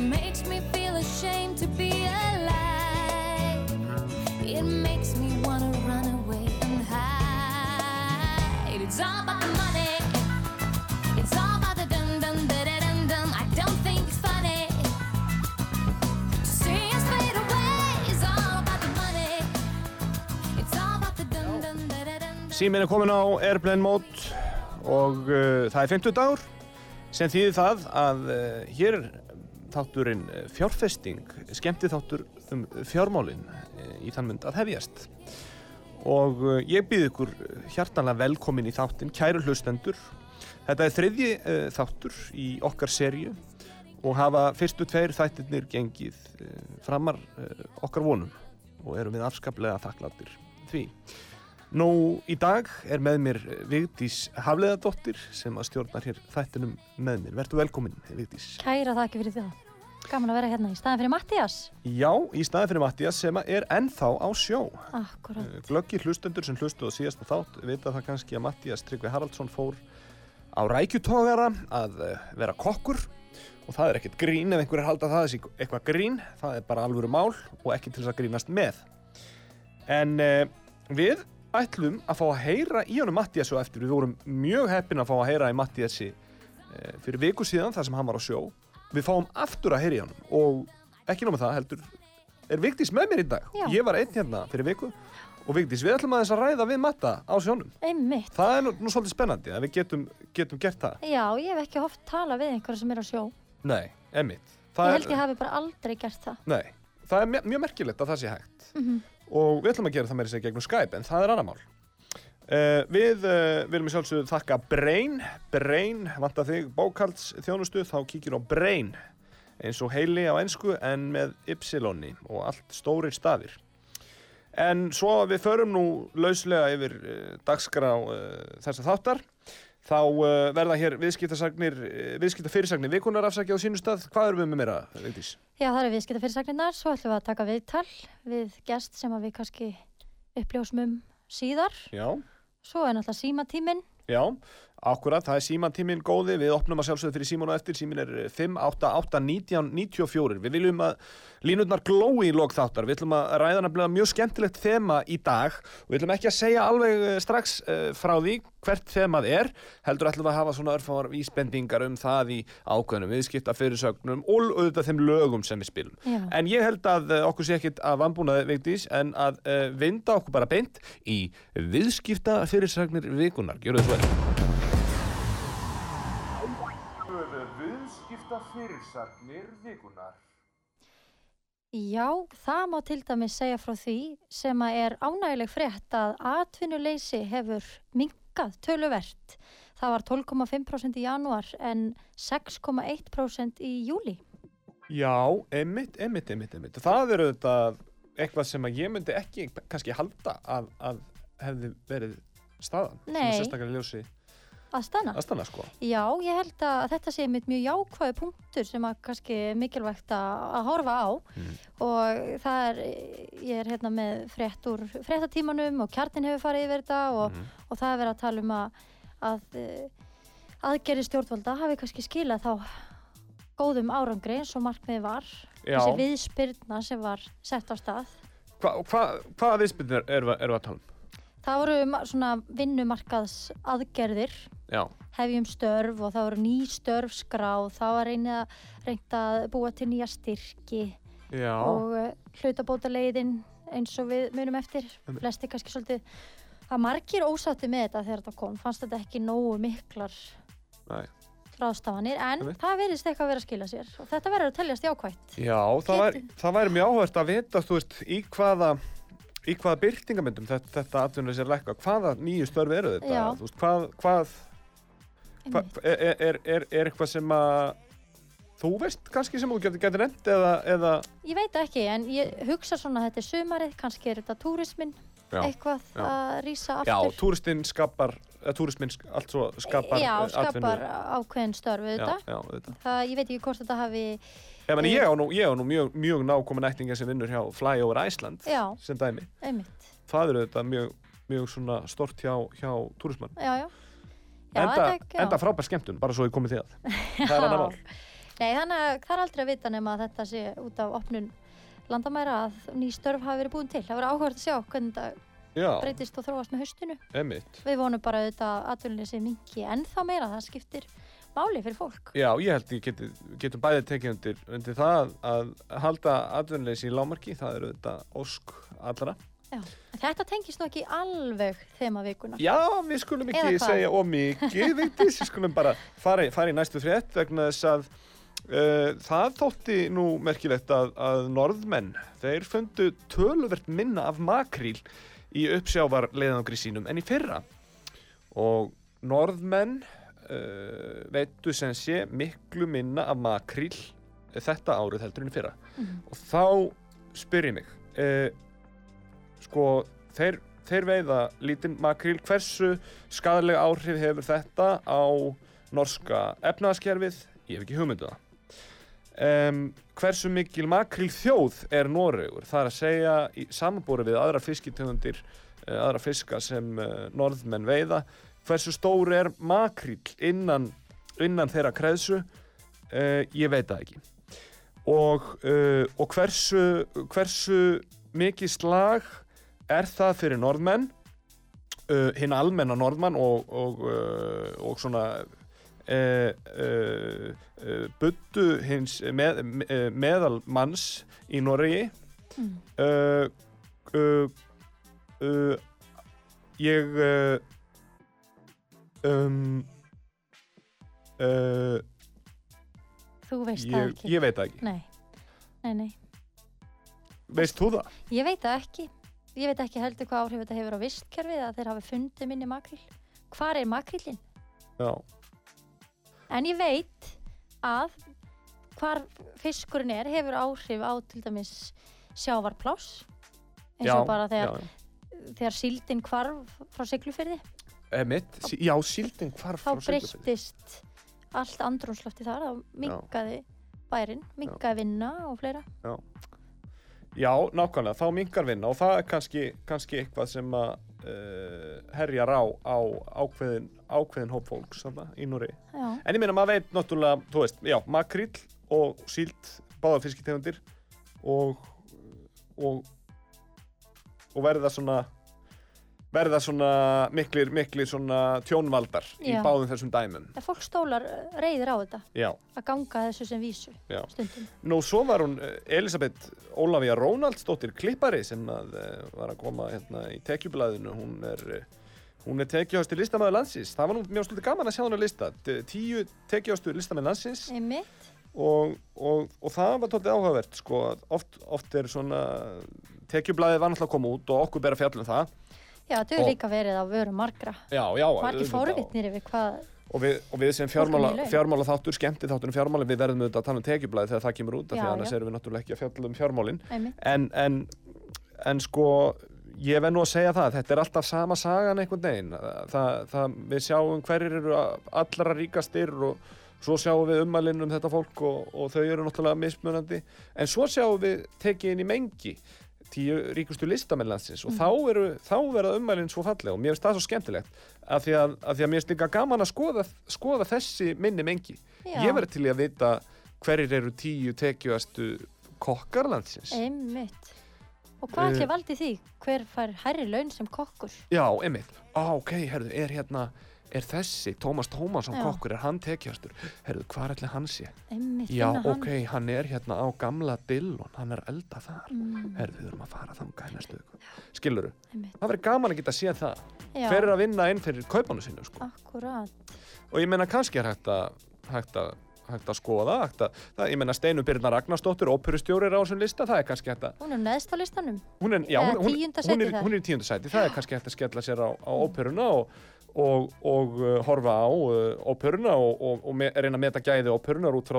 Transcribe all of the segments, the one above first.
Makes me feel ashamed to be alive. It makes me wanna run away and hide. It's all about the money. It's all about the dum dum da da dum dum. I don't think it's funny. To see us fade away is all about the money. It's all about the dum dum da da dum. Símin er komin á Airplane Mode og uh, það er 50 dagur sem þýðir það að uh, hér þátturinn uh, fjárfesting, skemmti þáttur um fjármálin uh, í þann mynd að hefjast. Og uh, ég býð ykkur hjartanlega velkomin í þáttin, kæru hlustendur. Þetta er þriðji þáttur í okkar serju og hafa fyrstu tveir þættirnir gengið framar okkar vonum og erum við afskaplega þakkláttir því. Nú í dag er með mér Vigdís Hafleðadóttir sem að stjórnar hér þættinum með mér. Vertu velkomin, Vigdís. Kæra þakki fyrir það. Gaman að vera hérna í staðin fyrir Mattias. Já, í staði fyrir Mattias sem er ennþá á sjó. Akkurat. Eh, Glöggir hlustendur sem hlustuðu á síðasta þátt vita það kannski að Mattias Tryggvi Haraldsson fór á rækjutógara að eh, vera kokkur og það er ekkert grín ef einhverjir halda það þessi eitthvað grín, það er bara alvöru mál og ekki til þess að grínast með. En uh, við ætlum að fá að heyra í honum Mattias og eftir, við vorum mjög heppin að fá að heyra í Mattiasi uh, fyrir viku síðan þar sem hann var á sjó. Við fáum aftur að heyra í honum og ekki nómið það heldur er Vigdís með mér í dag. Já. Ég var einn hérna fyrir viku og Vigdís, við ætlum aðeins að ræða við Matta á sjónum. Einmitt. Það er nú, nú svolítið spennandi að við getum, getum gert það. Já, ég hef ekki oft talað við einhverja sem er á sjó. Nei, emmitt. Ég held ég hafi bara aldrei gert það. Nei, það er mjög, merkilegt að það sé hægt. Mhm. Og við ætlum að gera það meira sér gegnum Skype, en það er annar mál. Uh, við uh, viljum í sjálfsögðu þakka Brain. Brain, vanta þig bókalds þjónustu, þá kíkir á Brain. Eins og heili á ennsku en með ypsilonni og allt stórir stafir. En svo við förum nú lauslega yfir uh, dagskrá uh, þessa þáttar. Þá uh, verða hér viðskiptasagnir, uh, viðskiptafyrirsagnir vikunar afsakja á sínu stað. Hvað erum við með meira, Vigdís? Já, það er viðskipta fyrirsagninnar. Svo ætlum við að taka viðtal við gest sem við kannski uppljósmum síðar. Já. Svo er náttúrulega símatíminn. Já, akkurat, það er símantíminn góði, við opnum að sjálfsögðu fyrir síman og eftir, símin er 5881994, við viljum að línutnar glói í lok þáttar, við ætlum að ræða nefnilega mjög skemmtilegt þema í dag og við ætlum ekki að segja alveg eh, strax uh, frá því hvert þemað er, heldur ætlum að hafa svona örfáar vísbendingar um það í ákveðnum viðskipta fyrirsögnum og auðvitað þeim lögum sem við spilum. Já. En ég held að okkur sé ekkit að vambúnaði veitís en að vinda okkur bara beint í viðskipta fyrirsagnir vikunar. Gjörðu fyrirsagnir vikunar. Já, það má til dæmis segja frá því sem að er ánægileg frétt að atvinnuleysi hefur minkað töluvert. Það var 12,5% í janúar en 6,1% í júli. Já, einmitt, einmitt, einmitt, einmitt. Það er auðvitað eitthvað sem að ég myndi ekki kannski halda að, að hefði verið staðan. Nei. Sérstaklega ljósi Að stanna? aðstanna, sko. Já, ég held að þetta sé mitt mjög jákvæði punktur sem að kannski er mikilvægt að, horfa á Mm. og það er, ég er hérna með frétt úr fréttatímanum og kjartin hefur farið yfir þetta og, Mhm. og það er verið að tala um að, að eh, aðgerri stjórnvalda hafi kannski skilað þá góðum árangri eins og markmiði var Já. þessi viðspyrna sem var sett á stað Hva, hva, hvaða viðspilnir erum við að tala um? Það voru svona vinnumarkaðs aðgerðir Já, hefjum störf og það voru ný störf skráð, það var reynið að, reynt að búa til nýja styrki já, og uh, hlutabóta leiðin eins og við munum eftir, flesti kannski svolítið að margir ósátti með þetta þegar þetta kom, fannst þetta ekki nógu miklar ráðstafanir, en Einmitt. það verðist eitthvað að vera að skila sér og þetta verður að teljast jákvætt. já það, væri, það mjög áhvert að vita, þú veist, í hvaða í hvaða byrtingamyndum þetta, þetta atvinnuleysi að lækka, hvaða nýju störfi eru þetta? Já. Þú veist, hvað, hvað, hvað Einmitt. er, er, er, er eitthvað sem að þú veist kannski sem þú getur, getur nefnt eða, eða Ég veit ekki, en ég hugsa svona að þetta er sumarið, kannski er þetta túrismin, Já, eitthvað já. að rýsa já, aftur. túristinn skapar, eða túristminn sk- allt svo skapar Já, eh, atvinnu. skapar ákveðin störf við Já, þetta. já, þetta. Það, ég veit ekki hvort þetta hafi, Ég, meni, ég á nú, ég á nú mjög, mjög nákomin ættinga sem vinnur hjá Flyover Iceland já, sem dæmi. einmitt, Það eru þetta mjög, mjög svona stort hjá, hjá túrismann. já, já. Já, Enda, er- já. enda frábær skemmtun, bara svo ég komið því að. Það er annar mál. Nei, þannig að það er aldrei að vita nema að þetta sé út af opnun landamæra að ný störf hafi verið búin til. Það verður áhverð að sjá hvernig þetta breytist og þróast með haustinu. emitt. Við vonum bara auðvitað að atvinnuleysi minki ennþá meira, það skiptir máli fyrir fólk. Já, ég held ég geti, getum bæði tekið undir, undir það að halda atvinnuleysi í lámarki, það eru þetta ósk allra. Já. Þetta tengist nú ekki alveg þema vikuna. Já, við skulum ekki segja ómikið, við skulum bara fara, í- fara í næstu frétt vegna þess að uh, það þótti nú merkilegt að, að norðmenn, þeir fundu töluvert minna af makríl í uppsjávarleiðangri sínum en í fyrra og norðmenn uh, veitu sem sé miklu minna af makríl þetta árið heldur en fyrra. Mhm. og þá spyr ég mig uh, sko þeir, þeir veiða lítinn makríl hversu skadalega áhrif hefur þetta á norska efnaðaskerfið ég hef ekki hugmyndu það. Um, hversu mikil makríl þjóð er Noregur? Það er að segja í samanbúri við aðra fiskitöfundir aðra fiska sem norðmenn veiða hversu stór er makríl innan, innan þeirra kreðsu uh, ég veit það ekki og, uh, og hversu, hversu mikið slag er það fyrir norðmenn uh, hinn almenna norðmann og, og, uh, og svona uh, uh, uh, buddu hins með, með, meðal manns í Noregi Mm. uh, uh, uh, ég uh, um, uh, Þú veist það ég, ekki. ég veit það ekki Nei, nei, nei. veist þú það? Ég veit það ekki. Ég veit ekki heldur hvað áhrif þetta hefur á vistkerfið að þeir hafi fundið minni makríl. Hvar er makrílinn? Já, En ég veit að hvar fiskurinn er hefur áhrif á til dæmis sjávarpláss eins já, og bara þegar, já, þegar síldin hvarf frá siglufyrði Emitt, sí- já, síldin hvarf þá breyttist allt andrúnslofti þar þá minkaði bærin, minkaði vinna og fleira. Já, nákvæmlega, þá minkar vinna og það er kannski, kannski eitthvað sem að uh, herjar á, á ákveðin, ákveðin hóp fólks þarna, í Núri. Já, En ég meina, maður veit náttúrulega, þú veist, já, makríl og síld, báða fiskitegundir og, og, og verða svona, verða svona miklir, miklir svona tjónvaldar í Já. báðum þessum dæmum. en fólk stólar reyðir á þetta Já, að ganga þessu sem vísu já. stundum Nú, svo var hún eh, Elisabeth Ólafía Rónaldsdóttir klippari sem að, uh, var að koma hérna í tekjublaðinu. Hún er, er tekjuhástur listamæður landsins. Það var nú mjög stundið gaman að sjá hún að lista. Tíu tekjuhástur listamæður landsins Einmitt. og, og, og það var tóttið áhugavert, sko. Oft, oft er svona, tekjublaðið var náttúrulega að koma út og okkur ber að fjalla um það. Já, þetta hefur líka verið á vörum margra Já, já. margir auðvitað. fórvitnir yfir hvað Og við, og við sem fjármála, fjármála þáttur, skemmti þáttur fjármála, við verðum auðvitað að tala um tekjublaðið þegar það kemur út, því annars erum við náttúrulega ekki að fjalla um fjármálin. einmitt. en, en, en sko ég verð nú að segja það, þetta er alltaf sama sagan einhvern veginn það, það, við sjáum hverjir eru allra ríkastir og svo sjáum við ummælinn um þetta fólk og, og þau eru náttúrulega mismunandi en svo sjáum við tekið inn í mengi tíu ríkustu listamenn landsins og þá, eru, þá verða ummælinn svo fallega og mér finnst það svo skemmtilegt af því að, af því að mér finnst líka gaman að skoða, skoða þessi minni mengi Já. ég verð til í að vita hverjir eru tíu tekjuastu kokkar landsins Einmitt. Og hvað Eh, ætli valdi því? Hver fær hærri laun sem kokkur? Já, einmitt. Á, ok, herðu, er hérna, er þessi, Tómas Tómasson Já. kokkur, er hann tekjastur? Herðu, hvað ætli hann sé? Einmitt, Já, ok, hann er hérna á gamla Dillon, hann er að elda þar. Mm, Herðu, við erum að fara þangað í næstu viku. Skilurðu? einmitt. Það verður gaman að geta séð það. Já, Hver er að vinna inn fyrir kaupanum sinu, sko? akkurat. Og ég meina, kannski er hægt að, hægt að, hægt að skoða hægt að, það, ég menna Steinu Birna Ragnarsdóttir óperustjóri er á þessum lista, það er kannski hægt að Hún er neðst á listanum. hún er, já, hún, hún, hún, er, er í tíunda sæti, það er kannski hægt að skella sér á, á óperuna og, og, og uh, horfa á óperuna og, og, og reyna að meta gæði óperunar út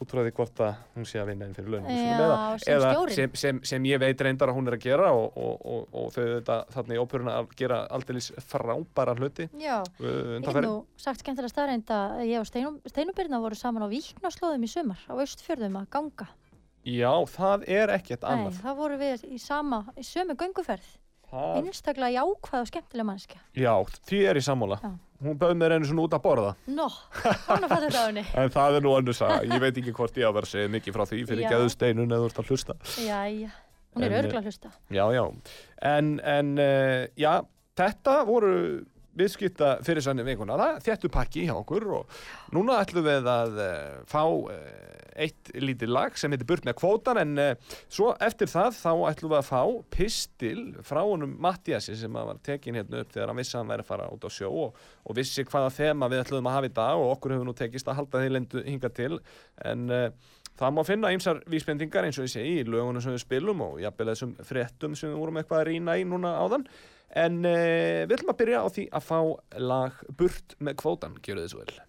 út frá því hvort að hún sé að vinna inn fyrir launum Já, sem eða sem, sem, sem ég veit reyndar að hún er að gera og, og, og, og þau þetta þarna í óperuna að gera aldeilis frábæra hluti Já, uh, ég undanfarið. nú sagt skemmtilega staðreind að ég og Steinubirna voru saman á Víknaslóðum í sumar á Austfjörðum að ganga. Já, það er ekkert Nei, annað það voru við í sama, í sömu gönguferð. Það, Einstaklega jákvæð og skemmtilega mannskja. Já, því er ég sammála Já. Hún bauð mér einu svona út að borða Nó, hann að fatta þetta á henni. En það er nú önnur saga, ég veit ekki hvort ég á að vera að segja mikið frá því fyrir Já. geðu steinun eða þú ert að hlusta. Jæja, hún er örgla að hlusta. Já, já, en, en uh, já, þetta voru viðskipta fyrir sannig vikuna, það þjættu pakki hjá okkur og núna ætlum við að uh, fá uh, eitt lítið lag sem heitir Burt með kvótan en uh, svo eftir það þá ætlum við að fá pistil frá honum Mattiasi sem var tekin hérna upp þegar hann vissi að hann væri að fara út á sjó og, og vissi hvaða þema við ætlum að hafa í dag og okkur hefur nú tekist að halda því lendu hinga til en Það má finna ýmsar vísbendingar eins og ég segi í lögunum sem við spilum og jafnvel þessum fréttum sem við vorum eitthvað að rýna í núna áðan. En uh, við ætlum að byrja á því að fá lag Burt með kvótan, gjöru þið svo vel.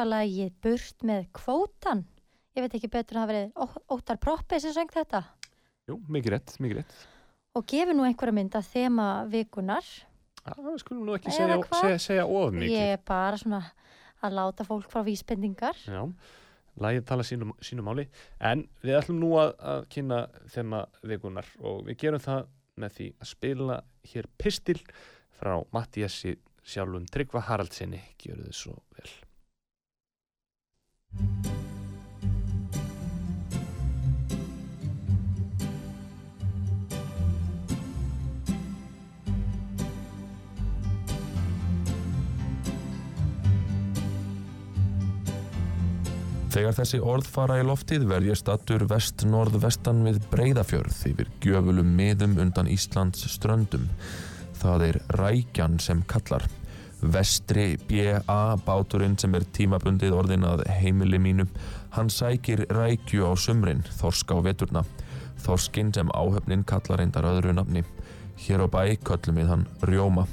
Var lagið Burt með kvótan. Ég veit ekki betur en það verið Óttar Proppi sem söng þetta. Jú, mikið rétt, mikið rétt. Og gefur nú einhverja mynd að þema vikunar. Já, við skulum nú ekki segja, segja, segja of mikið. Ég er bara svona að láta fólk frá vísbendingar. Já, lagið tala sínu, sínu máli. En við ætlum nú að, að kynna þema vikunar og við gerum það með því að spila hér pistil frá Mattiasi sjálfum Tryggva Haraldsinni. Gjöru þið svo vel. Þegar þessi orð fara í loftið verð ég stattur vest-norð-vestan við Breiðafjörð yfir gjöfulum miðum undan Íslands ströndum. Það er Rækjan sem kallar. Vestri B.A. báturinn sem er tímabundið orðin að heimili mínu. Hann sækir rækju á sumrin, þorsk á veturna. Þorskinn sem áhöfnin kallar reyndar öðru nafni. Hér á bæ köllum við hann Rjóma.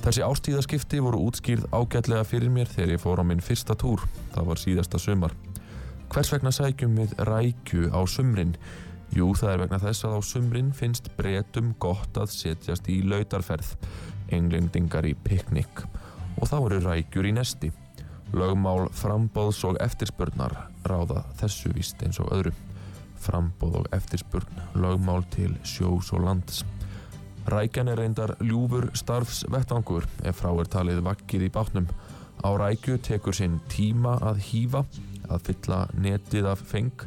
Þessi ástíðaskipti voru útskýrð ágætlega fyrir mér þegar ég fór á minn fyrsta túr. Það var síðasta sumar. Hvers vegna sækjum við rækju á sumrin? Jú, það er vegna þess að á sumrin finnst bretum gott að setjast í lautarferð, englendingar í piknik og þá eru rækjur í nesti. Lögmál frambóðs og eftirspurnar ráða þessu víst eins og öðru. Frambóð og eftirspurn, lögmál til sjós og lands. Rækjan er reyndar ljúfur starfsvettvangur ef frá er talið vaggið í bátnum. Á rækju tekur sinn tíma að hýfa, að fylla netið af feng,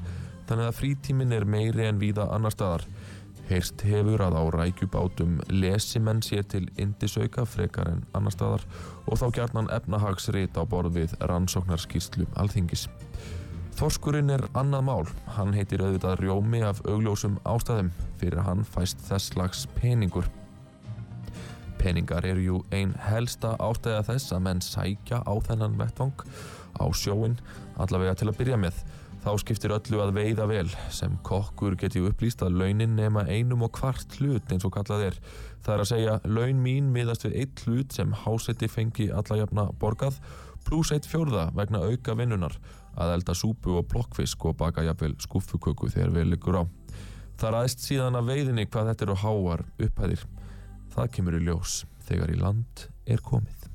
þannig að frítíminn er meiri en víða annar staðar. Heyrst hefur að á rækjubátum lesimenn sér til indisauka frekar en annar staðar og þá gjarnan efnahagsrit á borð við rannsóknarskýrslu alþingis. Þorskurinn er annað mál. Hann heitir auðvitað rjómi af augljósum ástæðum. Fyrir hann fæst þess slags peningur. Peningar eru jú ein helsta ástæða þess að menn sækja á þennan vettvang á sjóin, allavega til að byrja með. Þá skiptir öllu að veiða vel, sem kokkur geti upplýst að launin nema einum og kvart hlut eins og kallað er. Það er að segja, laun mín miðast við eitt hlut sem hásetti fengi allajafna borgað, pluss eitt fjórða vegna auka vinnunar, að elda súpu og blokkfisk og baka jafnvel skuffuköku þegar við liggur á. Það ræðist síðan að veiðinni hvað þetta eru háar upphæðir. Það kemur í ljós þegar í land er komið.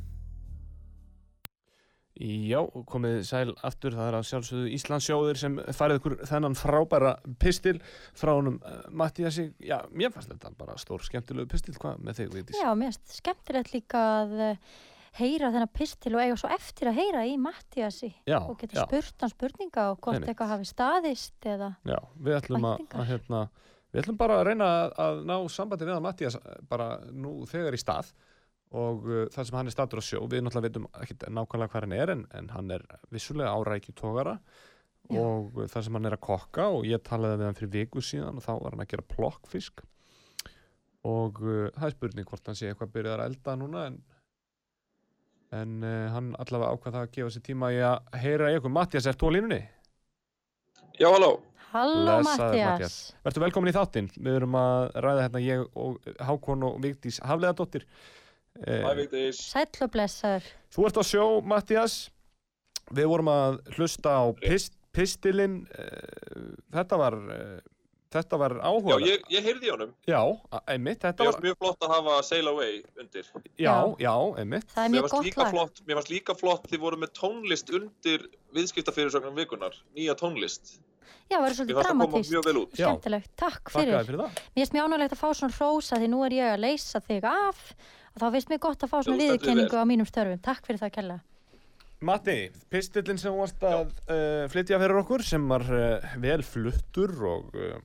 Já, komið sæl aftur, það er að sjálfsögðu Íslandsjóðir sem farið ykkur þennan frábæra pistil frá honum uh, Mattíasi. Já, mér fannst þetta bara stór skemmtilegu pistil, hvað með þig, Vigdís? Já, mér finnst skemmtilegt líka að eh, heyra þennan pistil og eiga svo eftir að heyra í Mattiasi og geta já, spurt hann spurninga og hvort Einmitt. eitthvað hafi staðist eða já, við ætlum að, að hérna, við ætlum bara að reyna að, að ná sambandi við að Mattías bara nú þegar í stað og uh, það sem hann er statur á sjó, við náttúrulega veitum ekkert nákvæmlega hvað hann er en, en hann er vissulega árækju tógara Já. og uh, það sem hann er að kokka og ég talaði við hann fyrir viku síðan og þá var hann að gera plokkfisk og uh, það er spurning hvort hann sé eitthvað byrjaðar að elda núna en, en uh, hann allavega ákvað það að gefa sér tíma í að heyra í ykkur Mattias, ert þú á línunni? Já, halló. Halló Mattias Vertu velkomin í þáttinn, við erum að ræða hérna ég og Hákon og Vigdís Hafleðadóttir. Sæll og blessaður Þú ert á sjó, Mattias Við vorum að hlusta á pist, pistilinn eh, Þetta var eh, Þetta var Já, áhuga ég, ég heyrði í honum. já, einmitt Þetta Mér var, fannst mjög flott að hafa Sail Away undir. já, Já. já, einmitt Það er mjög gott líka lag flott, mér fannst líka flott þið voru með tónlist undir viðskiptafyrirsögnum vikunar. Nýja tónlist. Já, verður Mér svolítið það dramatíst. Já. Skemmtilegt, takk fyrir fyrir það Mér finnst mjög ánægilegt að fá svona hrósa því nú er ég að leysa þig af og þá finnst mér gott að fá svona vel. á mínum störfum. Takk fyrir það kella. Matti, pistillinn sem varst að uh, flytja fyrir okkur sem var uh, vel fluttur og, uh,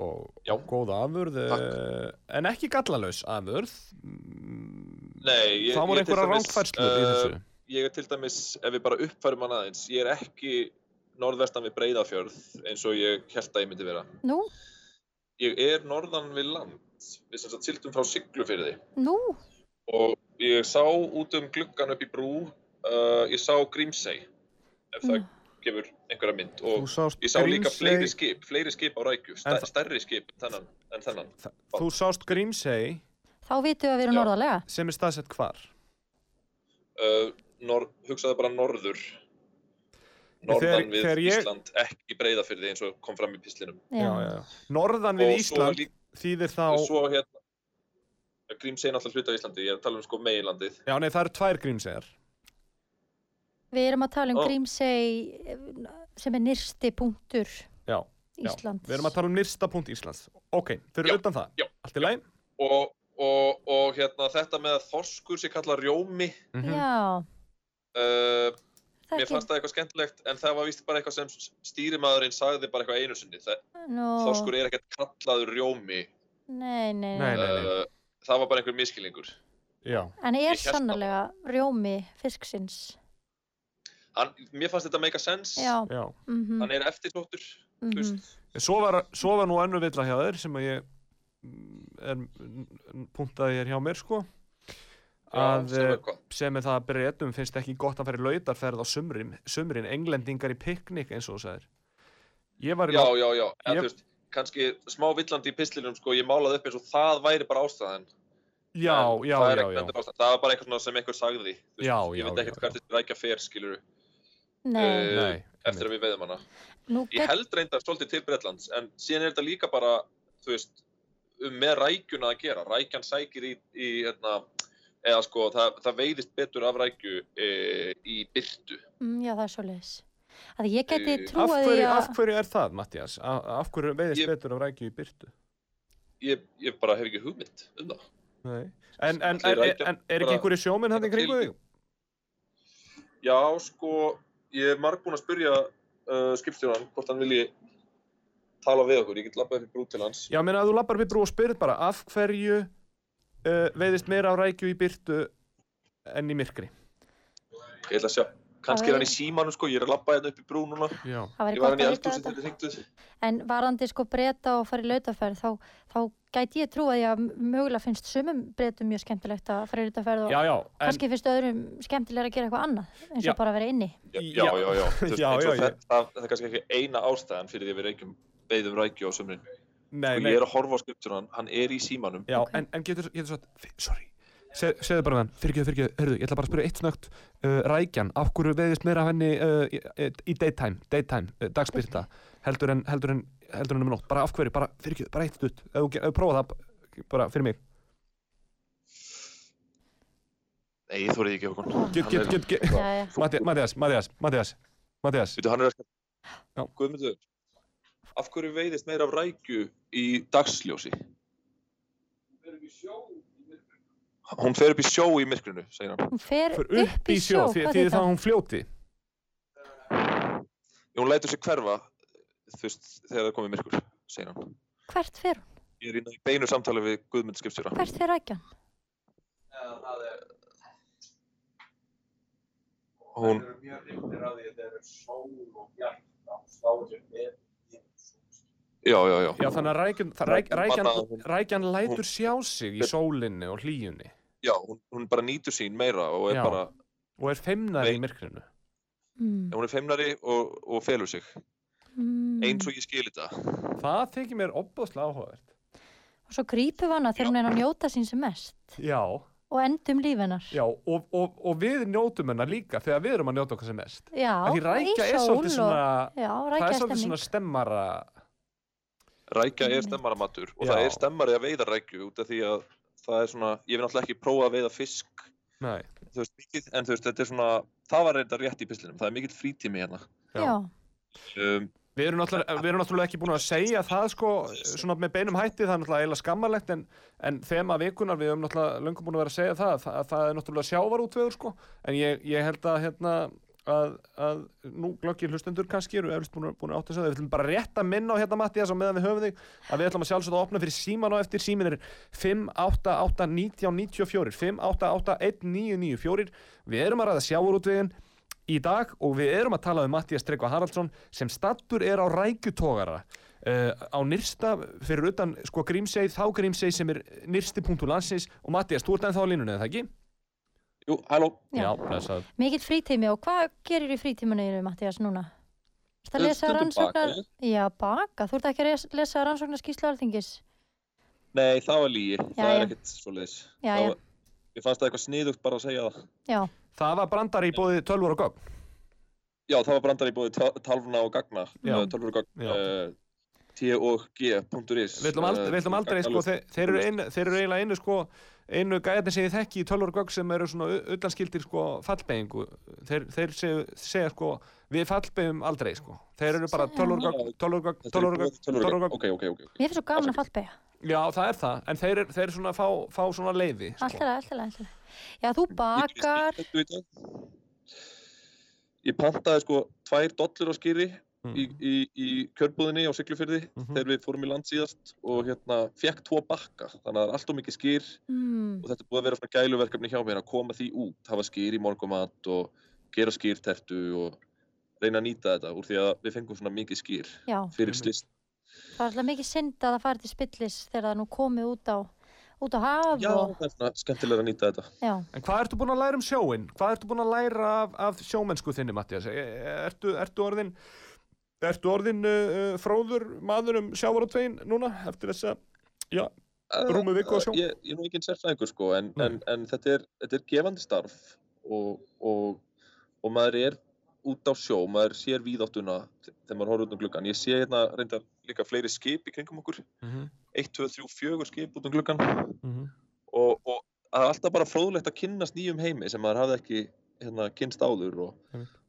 og góð afurð uh, en ekki gallalaus afurð. Nei, ég, Það voru einhverja dæmis, rángfærslur í þessu. Ég er til dæmis, ef við bara uppfærum hann aðeins, ég er ekki norðvestan við Breiðafjörð eins og ég held að ég myndi vera. Nú, Ég er norðan við land, við sem sagt sildum frá Siglufyrði. nú, og ég sá út um gluggan upp í brú uh, ég sá Grímsey ef það Mm. gefur einhverja mynd og ég sá líka fleiri skip fleiri skip á rækju, En stær, stærri skip en þennan, en þennan. Þú sást Grímsey þá vitum við að við erum Já. norðarlega sem er staðsett hvar? Uh, nor, hugsaðu bara norður Þegar- norðan við þegar ég- Ísland ekki breyðafyrði eins og kom fram í pislinum Já, Norðan við og svo, Ísland líka, þýðir þá svo hérna Grímsey er náttúrulega hluta á Íslandi, ég er að tala um sko meginlandið Já, nei, það eru tvær Grímseyjar Við erum að tala um Ó. Grímsey eh, sem er nyrsti punktur Já, já, Íslands við erum að tala um nyrsta punkt Íslands Ok, fyrir Já, utan það já, Allt í læg og, og, og hérna þetta með að þorskur sé kallað rjómi Mhm. Já, uh, Mér fannst það eitthvað skemmtilegt en það var víst bara eitthvað sem stýrimaðurinn sagði bara eitthvað einu sinni. Það, Nú, Þorskur er ekkert kallaður rjómi. nei, nei, Nei, nei. nei. Það var bara einhver miskilningur. Já, En er Ég hélt sannlega rjómi fisksins Hann, mér fannst þetta make a sense. Já, já mhm, Hann er eftirsóttur. þú mhm veist. Svo var, svo var nú önnu villa hjá þér sem að ég mm, er n- n- punktaði hér hjá mér sko að sem er eh, hvað. sem er það að breytum finnst ekki gott að fara í lautarferð á sumrin, sumrin englendingar í piknik eins og þú sagðir Ég var í Já, já, já. En, Ég- þú veist, kannski smá villandi í pislinum, sko, ég málaði upp eins og það væri bara ástæðan. já, En já, það já, ekkert já. ástæðan. Það var bara eitthvað svona sem einhver sagði. þú veist. Já, Ég já, veit já, ekkert já. hvert þetta rækja fer, skilur Nei, Eh, Nei, eftir að við veiðum hana. nú Ég held reyndar svolítið til Bretlands, en síðan er þetta líka bara, þú veist, um með rækjuna að gera. Rækjan sækir í, í hérna, eða sko, það, það veiðist betur af rækju e, í byrtu. mm, já það er svo leis að ég geti Eh, af trúið því hverju, af hverju er það, Mattias? Af, af hverju veiðist Ég- betur af rækju í byrtu? ég, ég bara hef ekki hugmynd um það. Nei. En, en, en, rækja en er ekki einhverju sjóminn hann í kringu þig? Já, sko, ég er marg búinn að spyrja uh, skipstjóran hvort hann vilji tala við okkur. Ég get labbað upp í brú til hans. Já, menn að þú lappar upp í brú og spyrir bara af hverju uh, veiðist meira á rækju í byrtu en í myrkri? Ég ætla að sjá. Kannski er hann í símanum, sko. Ég er að labba hérna upp í brú núna. Já. Ég var gott hann í að vita eldhúsi þetta. þegar þið hringduð. En varandi sko breyta og fara í lautaferð þá, þá gæti ég trú að ég mögulega finnst sumum breytum mjög skemmtilegt að fara í lautaferð og Já, já. En, kannski finnst öðrum skemmtilega að gera eitthvað annað eins Já. og bara að vera inni. Já, Já. já, það, það, það er kannski ekki eina ástæðan fyrir því að við reykjum veiðum rækju á sumrin. nei, Og nei. ég er að horfa á skipstjóran, hann er í símanum. Já, Ok. en, en getur, getur svo að, sorry, Se, segðu bara þann, fyrirgeðu, fyrirgeðu, hörðu, ég ætla bara að spyrja eitt snögt, uh, rækjan, af hverju veiðist meira af henni uh, í, í daytime, daytime, uh, dagspyrta, heldur en, heldur en, heldur en um nótt, bara af hverju, bara fyrirgeðu, bara eitt stutt, ef þú þú prófa það, bara fyrir mig. Nei, ég þórið ekki okkur. Get, get, get, get. Matti- Mattias, Mattias, Mattias, Mattias, Veitu, hann er að Já. Guðmundur, af hverju veiðist meira af rækju í dagsljósi? Hún fer upp í sjó í myrkrinu, segir hann. Hún fer upp í sjó, því, þá hún fljóti. Hún lætur sig hverfa, þú veist, þegar það komið myrkur, segir hann. Hvert fer hún? Ég er í beinu samtali við Guðmund skipstjóra. Hvert fer rækjan? Hún, já, já, já. Já, þannig að rækjan, það, lætur sjá sig í sólinni og hlýjunni Já, hún, hún bara nýtur sín meira og er Já. bara, og er feimnari í myrkrinu. Mm. hún er feimnari og, og felur sig. Mm. Eins og ég skil þetta. Það þykir mér opbóðslega áhugavert. Og svo grípum við hana þegar hún er að njóta sín sem mest Já, og endum líf hennar. já, og, og, og við njótum hennar líka þegar við erum að njóta okkar sem mest. Já, er svolítið svona, já, það er svolítið stemming. svona stemmara, Rækja er Einmitt. stemmaramatur og Já. það er stemmari að veiða rækju út af því að það er svona, ég vil náttúrulega ekki prófa að veiða fisk, nei, þú veist, mikið, en þú veist, þetta er svona, það var reynda rétt í pislinum, það er mikill frítími hérna. Um, við erum náttúrulega, við erum náttúrulega ekki búin að segja það sko, svona með beinum hætti, það er náttúrulega eiginlega skammarlegt, en, en þema vikunar, við höfum náttúrulega löngum búin að vera að segja það, það, það er náttúrulega sjávarútvegur sko, en ég, ég held að hérna, að, að nú glöggir hlustendur kannski eru eflust búin, að- búin að átta sig á það, við ætlum bara rétt að minna á hérna Mattias á meðan við höfum þig, að við ætlum að sjálfsögða að opna fyrir síman á eftir, símin er 588-1994, 588-1994, við erum að ræða sjávarútvegin, í dag og við erum að tala um Mattias Tryggva Haraldsson sem stattur er á rækjutogara uh, á nyrsta fyrir utan sko Grímsey, þá Grímsey sem er nyrsti punktu landsins. Og Mattias, þú ert ennþá á línunni, eða það ekki? Jú, halló, Já. blessað. mikill frítími og hvað gerir í frítíminu Mattias núna? Það Stundum lesa baka rannsóknar... ég. Já, baka. Þú ert ekki að lesa rannsóknar skýslu alþingis? nei, það var lígi, það er ekkert svoleiðis. Já, Það já. var- Ég fannst það eitthvað sniðugt bara að segja það. Já, Það var brandari í bóði tölvur og gögn. Já, það var brandar í bóði talvuna og gagna, Já. uh, tölvur og gagn, Já. uh, t-og-g.is. Við ætlum aldrei, við ætlum aldrei sko, þeir, þeir, eru einu, þeir eru eiginlega einu sko, einu gæðin sem ég þekki í tölvur og gögn sem eru svona ullanskildir sko fallbeyingu. Þeir, þeir segja, segja sko, við fallbeyjum aldrei sko. Þeir eru bara tölvur og gögn, tölvur og gögn, tölvur og gögn, tölvur og gögn. Ok, ok, ok. ok. mér finnst svo gaman að fallbega. Já, það er það, en þeir, eru- þeir eru svona fá, fá svona leiði, sko. Alltaf, alltaf, alltaf. Já, þú bakar. Ég, ég, ég, ég pantaði sko tvær dollur á skýri Mm. í, í, í kjörbúðinni á Siglufyrði Mhm. þegar við fórum í land síðast og hérna fekk tvo bakka þannig að það er allt of mikið skýr Mm, og þetta er búið að vera svona gæluverkefni hjá mér að koma því út, hafa skýr í morgumat og gera skýrtertu og reyna að nýta þetta úr því að við fengum svona mikið skýr já, fyrir slist. það er alltaf mikið synd að það fari til spillis þegar það nú komið út á, út á haf Já, og, það er svona skemmtilega að nýta þetta. já. En hvað ertu búin að læra um sjóin? Hvað ertu búin að læra af, af sjómennsku þinni, Mattias? Ertu, ertu orðin, ertu orðin uh, uh, fróður maður um sjávarótvegin núna eftir þessa, já, Rúmu viku á sjó? Ég, ég er nú ekki sérfræðingur sko, en, en, en þetta, er, þetta er gefandi starf og, og, og maður er út á sjó, maður sér víðáttuna þegar maður horfður út um gluggan. Ég sé hérna reyndar líka fleiri skip í kringum okkur, mm -hmm. 1, 2, 3, 4 skip út um gluggan Mhm. og, og það er alltaf bara fróðlegt að kynnast nýjum heimi sem maður hafði ekki hérna, kynst áður og,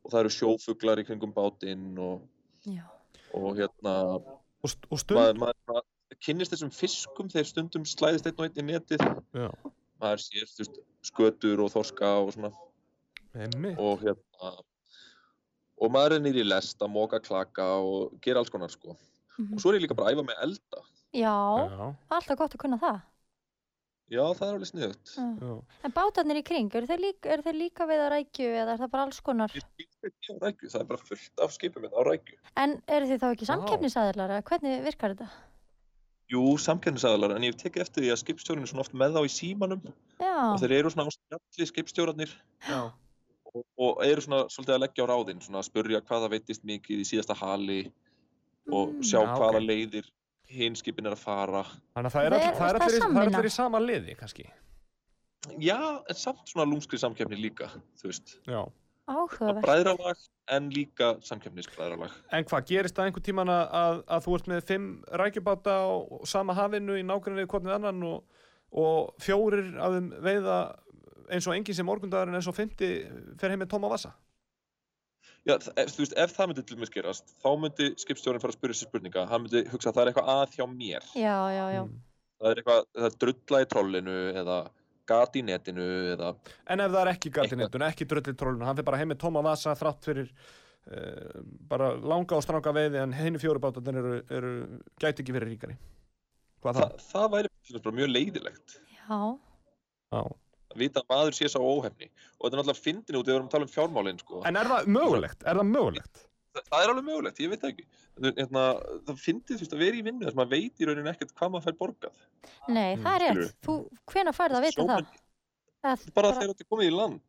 og það eru sjófuglar í kringum bátinn og, já. og hérna og, st- og stund, maður, maður kynnist þessum fiskum þegar stundum slæðist einn og einn í netið Já. maður sér veist, skötur og þorska og svona Einmitt. og hérna og maður er nýri í lest að móka klaka og gera alls konar sko Mhm. og svo er ég líka bara að æfa með elda Já, Já, alltaf gott að kunna það. Já það er alveg já. En bátarnir í kring, eru þeir líka, eru þeir líka við að rækju eða er það bara alls konar? á rækju, það er bara fullt af skipum hérna á rækju En eru þið þá ekki eða hvernig virkar þetta? jú, samkennisaðalar, en ég hef tekið eftir því að skipstjórinn er svona oft með þá í símanum Já, og þeir eru svona á spjalli skipstjórarnir Já. og, og eru svona svolítið að leggja á ráðin svona að spurja hvað það veitist mikið í síðasta hali og Mm. sjá Já, hvaða ok. leiðir hinn skipin er að fara Þannig að það er, er- er, er allir, í- sama liði, kannski. já, en samt svona lúmskri samkeppni líka þú veist, Já. áhugavert. bræðralag en líka samkeppnisbræðralag En hvað, gerist það einhver tíman að, að, að þú ert með fimm rækjubáta á sama hafinu í hvort við annan og, og fjórir af þeim veiða eins og enginn sem morgundagurinn eins og fymti fer heim með tóma vasa? Já, ef, þú veist, ef það myndi til mér gerast þá myndi skipstjórinn fara að spyrja sér spurninga hann myndi hugsa að það er eitthvað að hjá mér Já, já, já. Mm. það er eitthvað, það er drulla í trollinu eða gat í netinu eða En ef það er ekki gatinettun, ekki drullið trólinu, hann fer bara heim með tóma vasa þrátt fyrir uh, bara langa og stranga veiði en henni fjóri bátarnir eru, eru gæti ekki verið ríkari. Hvað það, það? það væri mjög leiðilegt Já, Já. Að vita að maður sé sá óhefni og þetta er náttúrulega fyndin út ef við erum að tala um fjármálin sko. En er það mögulegt? Er það mögulegt? það, það er alveg mögulegt, ég veit það ekki Það- hérna, það fyndið þú veist að vera í vinnu þess að maður veit í rauninni ekkert hvað maður fær borgað nei, það er rétt. Þú, hvenær færð að vita Sjómenn- það? Að, bara þegar þetta er komið í land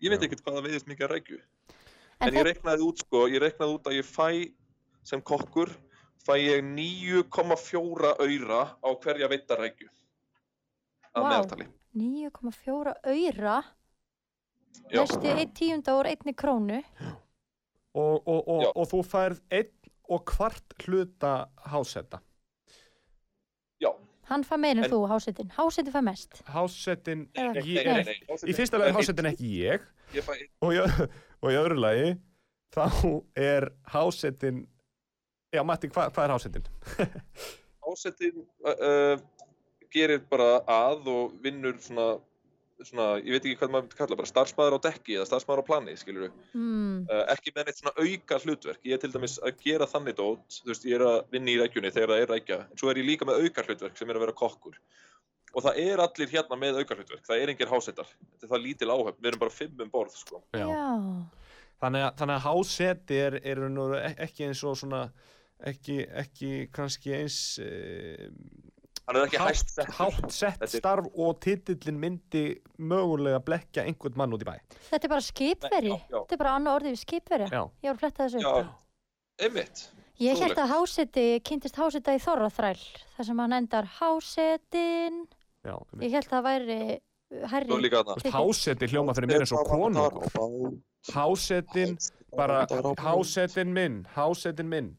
ég veit ekkert hvað það veiðist mikið að rækju En en ég reiknaði út sko, ég reiknaði út að ég fæ sem kokkur fæ ég 9,4 auðra á hverja veita rækju að Vá. meðaltali 9,4 auðra, Já. næstu 1 tíunda úr einni krónu. Og, og, og, og þú færð einn og kvart hluta hásetta. Já. Hann fær meir en En- þú, hásetin. Hásetin fær mest. Hásettin, í fyrsta lagi hásettin ekki ég ég og í, öðru lagi þá er hásettin, já Matti, hva, hvað er hásettin? ásettin uh, uh, gerir bara að og vinnur svona, svona ég veit ekki hvað maður myndi kalla, bara starfsmæður á dekki eða starfsmæður á plani, skilur Mm. uh, ekki með neitt svona auka hlutverk. Ég er til dæmis að gera þannig dót þú veist, ég er að vinna í rækjunni þegar það er rækja en svo er ég líka með auka hlutverk sem er að vera kokkur. Og það er allir hérna með auka hlutverk það er engir hásettar, þetta er það lítil áhöfn við erum bara fimm um borð, sko. Já. Þannig að, þannig að hásetti er, er nú ekki eins og svona, ekki, ekki kannski eins e, hann er ekki hæst hátt, settur. hátt sett er- starf og titillin myndi mögulega blekja einhvern mann út í bæ. Þetta er bara skipveri. Þetta er bara annað orðið við skipveri. Já. Ég var að fletta þessu. já, einmitt Ég held að háseti, kynntist háseta í Þorraþræl. þar sem hann endar hásetin. Já, Ég held að það væri þarna hásetti hljóma fyrir mér eins og konungur. Hásetin, bara hásetin minn, hásetin minn,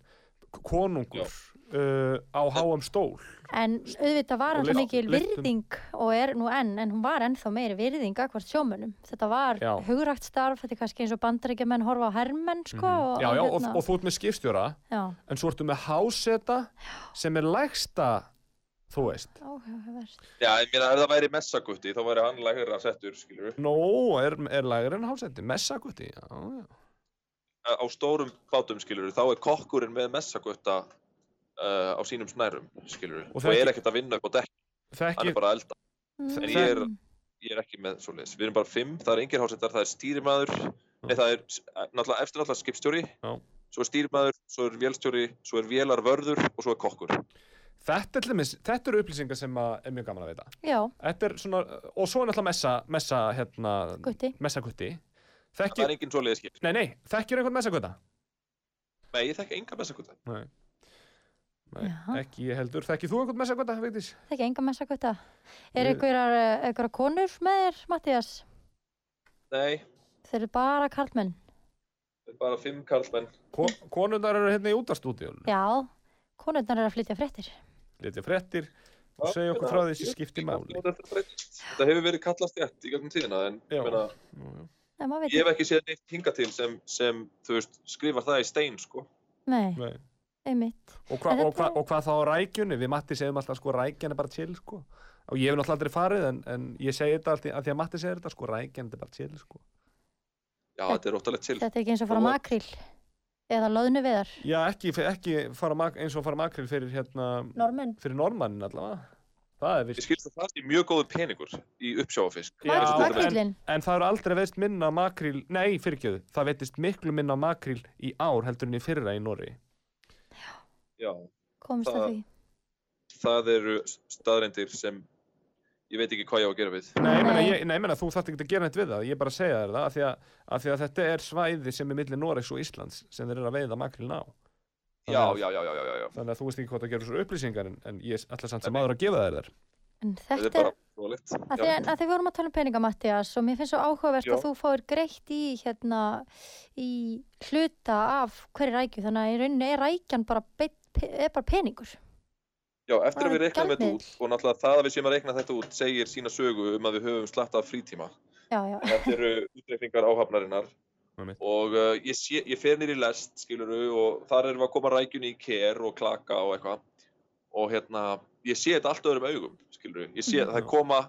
konungur uh, á háum stól. En auðvitað var Og hann svo mikil virðing og er nú enn, en hún var ennþá meiri virðing akvart sjómönnum. Þetta var Já. hugrækt starf, þetta er kannski eins og bandaríkjamenn horfa á hermenn, sko. og, Mhm. Já, já, og, hérna- og þú ert með skipstjóra, já. en svo ertu með háseta sem er lægsta, þú veist. Já, ég meina ef það væri messagutti þá væri hann lægra settur, skilur Nó, er, er lægri en háseti, messagutti, já, já. á stórum bátum, skilur þá er kokkurinn með messagutta uh, á sínum snærum, skilur Og og, það er er ekki- ekkert að vinna upp á dekk, hann er bara að elda Mm. En ég er- ég er ekki með svoleiðis, við erum bara fimm, það er engir hásettar, það er stýrimaður nei, það er s- náttúrulega eftir náttúrulega skipstjóri Já. svo er stýrimaður, svo er vélstjóri svo er vélarvörður og svo er kokkur þetta, er til dæmis- þetta eru upplýsingar sem að er mjög gaman að veita. Já, Þetta er svona, og svo er náttúrulega messa, messa, hérna, gutti. messagutti. það Þekkir, er engin svoleiðis skip nei, nei, þekkir einhvern messagutta? nei, ég þekki enga messagutta Nei. Nei, Já. ekki ég heldur. Þekkir þú einhvern messagutta, Vigdís? Ekki enga messa gutta. Er Við- einhverjar, eh, einhverjar konur með þér, Mattías? nei, Þeir eru bara karlmenn. það er bara fimm karlmenn Ko konundar eru hérna í útastúdíun. Já, konurnar eru að flytja fréttir. Litja fréttir og segja okkur frá því sem skiptir máli. þetta hefur verið kallast rétt í gegnum tíðina en Já. ég meina Ég hef ekki. séð neitt hinga til sem, sem þú veist, skrifar það í stein, sko. Nei, Nei. Einmitt. Og, hva, og, hva, þetta- og hvað þá á rækjunni? Við Matti segjum alltaf sko rækjan er bara chill sko. Og ég hef náttúrulega aldrei farið en, en ég segi þetta alltaf að því að Matti segir þetta sko rækjan er bara chill sko. Já, þetta er róttalegt til. Þetta er ekki eins og fara makríl eða loðnu viðar. Já, ekki, ekki fara mak, eins og fara makril fyrir hérna, Normenn. fyrir normannin allavega. Það er Ég skilst að það sé mjög góður peningur í uppsjáfafisk. Já, Þessi en-. En það eru aldrei veist minna makril, nei fyrirgjöðu, það veitist miklu minna makril í ár heldur en í fyrra í Norri. Já, Komst að Það- því. það eru staðreindir sem ég veit ekki hvað ég á að gera við. Nei, ég meina, Nei. ég, nei, ég meina þú þarft ekki að gera neitt við það, ég er bara að segja þér það, af því að, af því að þetta er svæði sem er millir Noregs og Íslands sem þeir eru að veiða makrilin á. Já, að- já, já, já, já, já, já. Þannig að þú veist ekki hvað það gerur svo upplýsingar en, en ég ætla samt sem Nei. maður að gefa þér þær. En Þetta er þetta er, bara að því, að því við vorum að tala um peninga, Mattias, og mér finnst svo áhugavert Já. að þú fáir greitt í, hérna, í hluta af hverju rækju, þannig að í rauninni er rækjan bara, beitt, er bara peningur. Já, eftir að við reiknaðum þetta út og náttúrulega það að við séum að reikna þetta út segir sína sögu um að við höfum slatt af frítíma. Já, já. Þetta eru útreikningar áhafnarinnar og uh, ég, sé, ég fer nýr í lest, skiluru, og þar erum við að koma rækjunni í ker og klaka og eitthvað og hérna, ég sé þetta allt öðrum augum, skiluru. Ég sé að það koma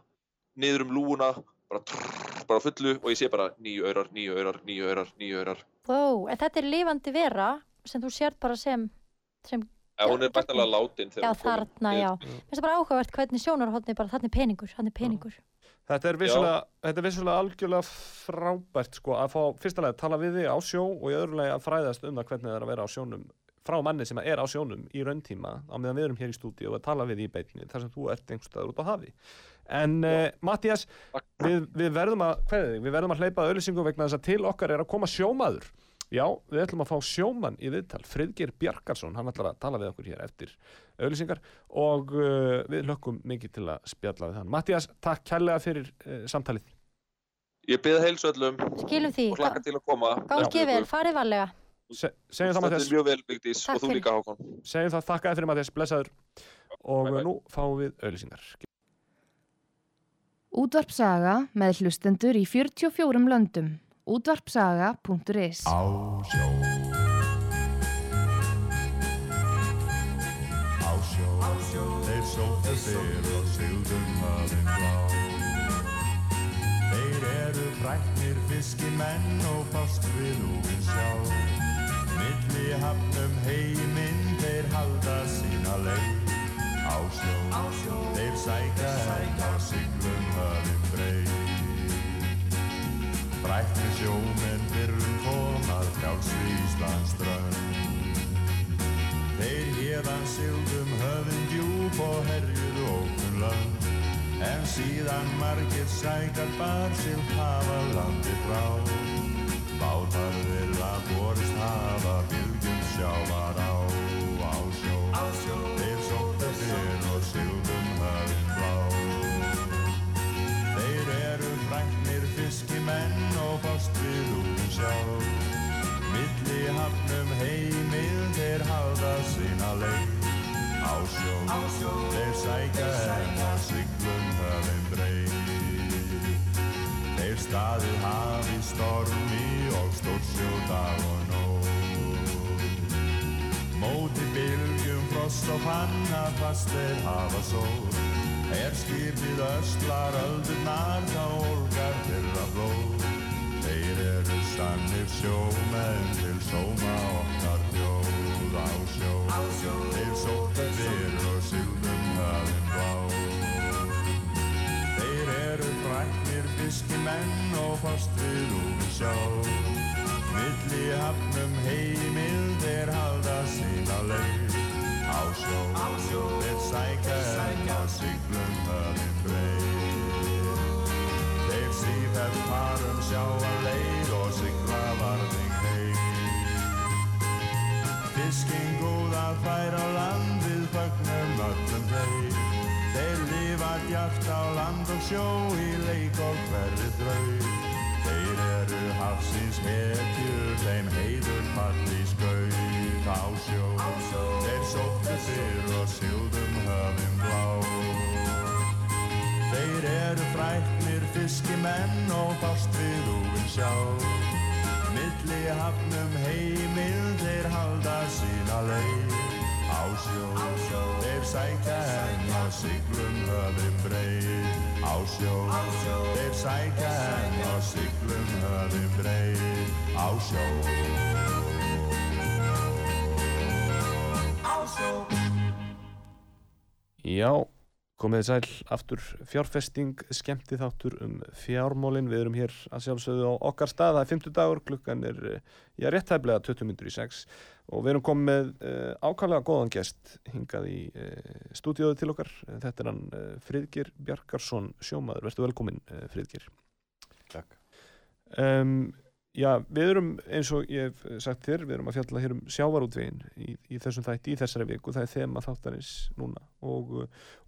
niður um lúuna, bara, trrr, bara fullu og ég sé bara nýju aurar, nýju aurar, nýju aurar, nýju aurar. Þó, en þetta er lifandi vera sem þú sért bara sem, sem Já, hún er bættalega látin þegar já, hún er komin þarna, já. Mér finnst það bara áhugavert hvernig sjónarhóttni bara, þarna er peningur, þarna er peningur. Þetta er vissulega, þetta er vissulega algjörlega frábært sko að fá fyrsta leið að tala við þig á sjó og í öðru leið að fræðast um það hvernig það er að vera á sjónum frá manni sem er á sjónum í rauntíma á meðan við erum hér í stúdíu og að tala við í beinni þar sem þú ert einhverstaður út á hafi. En uh, Mattias, við, við verðum að, hvað er þig, við verðum að hleypa auðlýsingum vegna þess að til okkar er að koma sjómaður. Já, við ætlum að fá sjómann í viðtal, Friðgeir Bjarkarsson, hann ætlar að tala við okkur hér eftir auðlýsingar og uh, við lökkum mikið til að spjalla við hann. Mattias, takk kærlega fyrir uh, samtalið. Ég byrði heilsu öllum Skilum því, og hlakka til að koma. gangi vel, farið varlega. Se, segjum það Þetta Mattias, er mjög vel, Vigdís, Takk og þú líka, Hákon. segjum það þakkaði fyrir Mattias, blessaður og Bye, bye. nú fáum við auðlýsingar. Útvarpsaga með hlustendur í 44 löndum. Útvarpsaga.is Á sjó. Á sjó. Þeir sóttu fyrr og sigðum hafinn blá Þeir eru fræknir fiskimenn og fást við úfinn sjá. Milli hafnum heiminn þeir halda sína leið. Á sjó. Þeir sækja Sjómenn fyrrum komað frjálsri Íslands strönd Þeir hérðan sigldum höfðin djúb og herjuðu ókun lönd En síðan margir sækar bar sig hafa landi frá. Bátar þeirra borist hafa bylgjum sjávar halda sína leið. Á sjó, þeir sækja enn að siglum höfum breið. Þeir staðið hafi stormi og stórsjó dag og nótt. Móti bylgjum frost og panna fast þeir hafa sótt. Er skipið ösklar öldurnar þá olgar þeirra blóð. Þeir eru sannir sjómenn til sóma okkar þjóð á sjó. Þeir sóttu fyrr og sigldum hafinn blá. Þeir eru fræknir fiskimenn og fast við úr sjá. Milli hafnum heimil þeir halda sína leið. Á sjó, þeir sækja enn á siglum höfðin breið. Þeir sífætt farum sjá að leið Fiskinn góða fær á landið fögnum öllum þeir. Þeir lifa djart á land og sjó í leik og hverri þrau. Þeir eru hafsins hetjur, þeim heiður falli skaut á sjó. Þeir sóttu fyrr og sildum höfum blá. Þeir eru fræknir fiskimenn og fást við úvinn sjá. Milli hafnum heimil þeir halda sína leið. á sjó Þeir sækja henn á siglum höfum breið. Á sjó Þeir sækja henn á siglum höfum breið. Á sjó. Á sjó. Já, komið sæl aftur fjárfesting, skemmti þáttur um fjármólin. Við erum hér að sjálfsögðu á okkar stað. Það er 50 dagur, klukkan er, eh, já, réttæflega 20 minnur í 6 og við erum komið með uh, ákvæmlega góðan gest hingað í uh, stúdíóðu til okkar. Þetta er hann uh, Friðgir Bjarkarsson sjómaður. Verstu velkominn, uh, Friðgir. Takk. Um, já, við erum, eins og ég hef sagt þér, við erum að fjalla hér um sjávarútvegin í, í þessum þætti, í þessari viku, það er þema þáttarins núna og,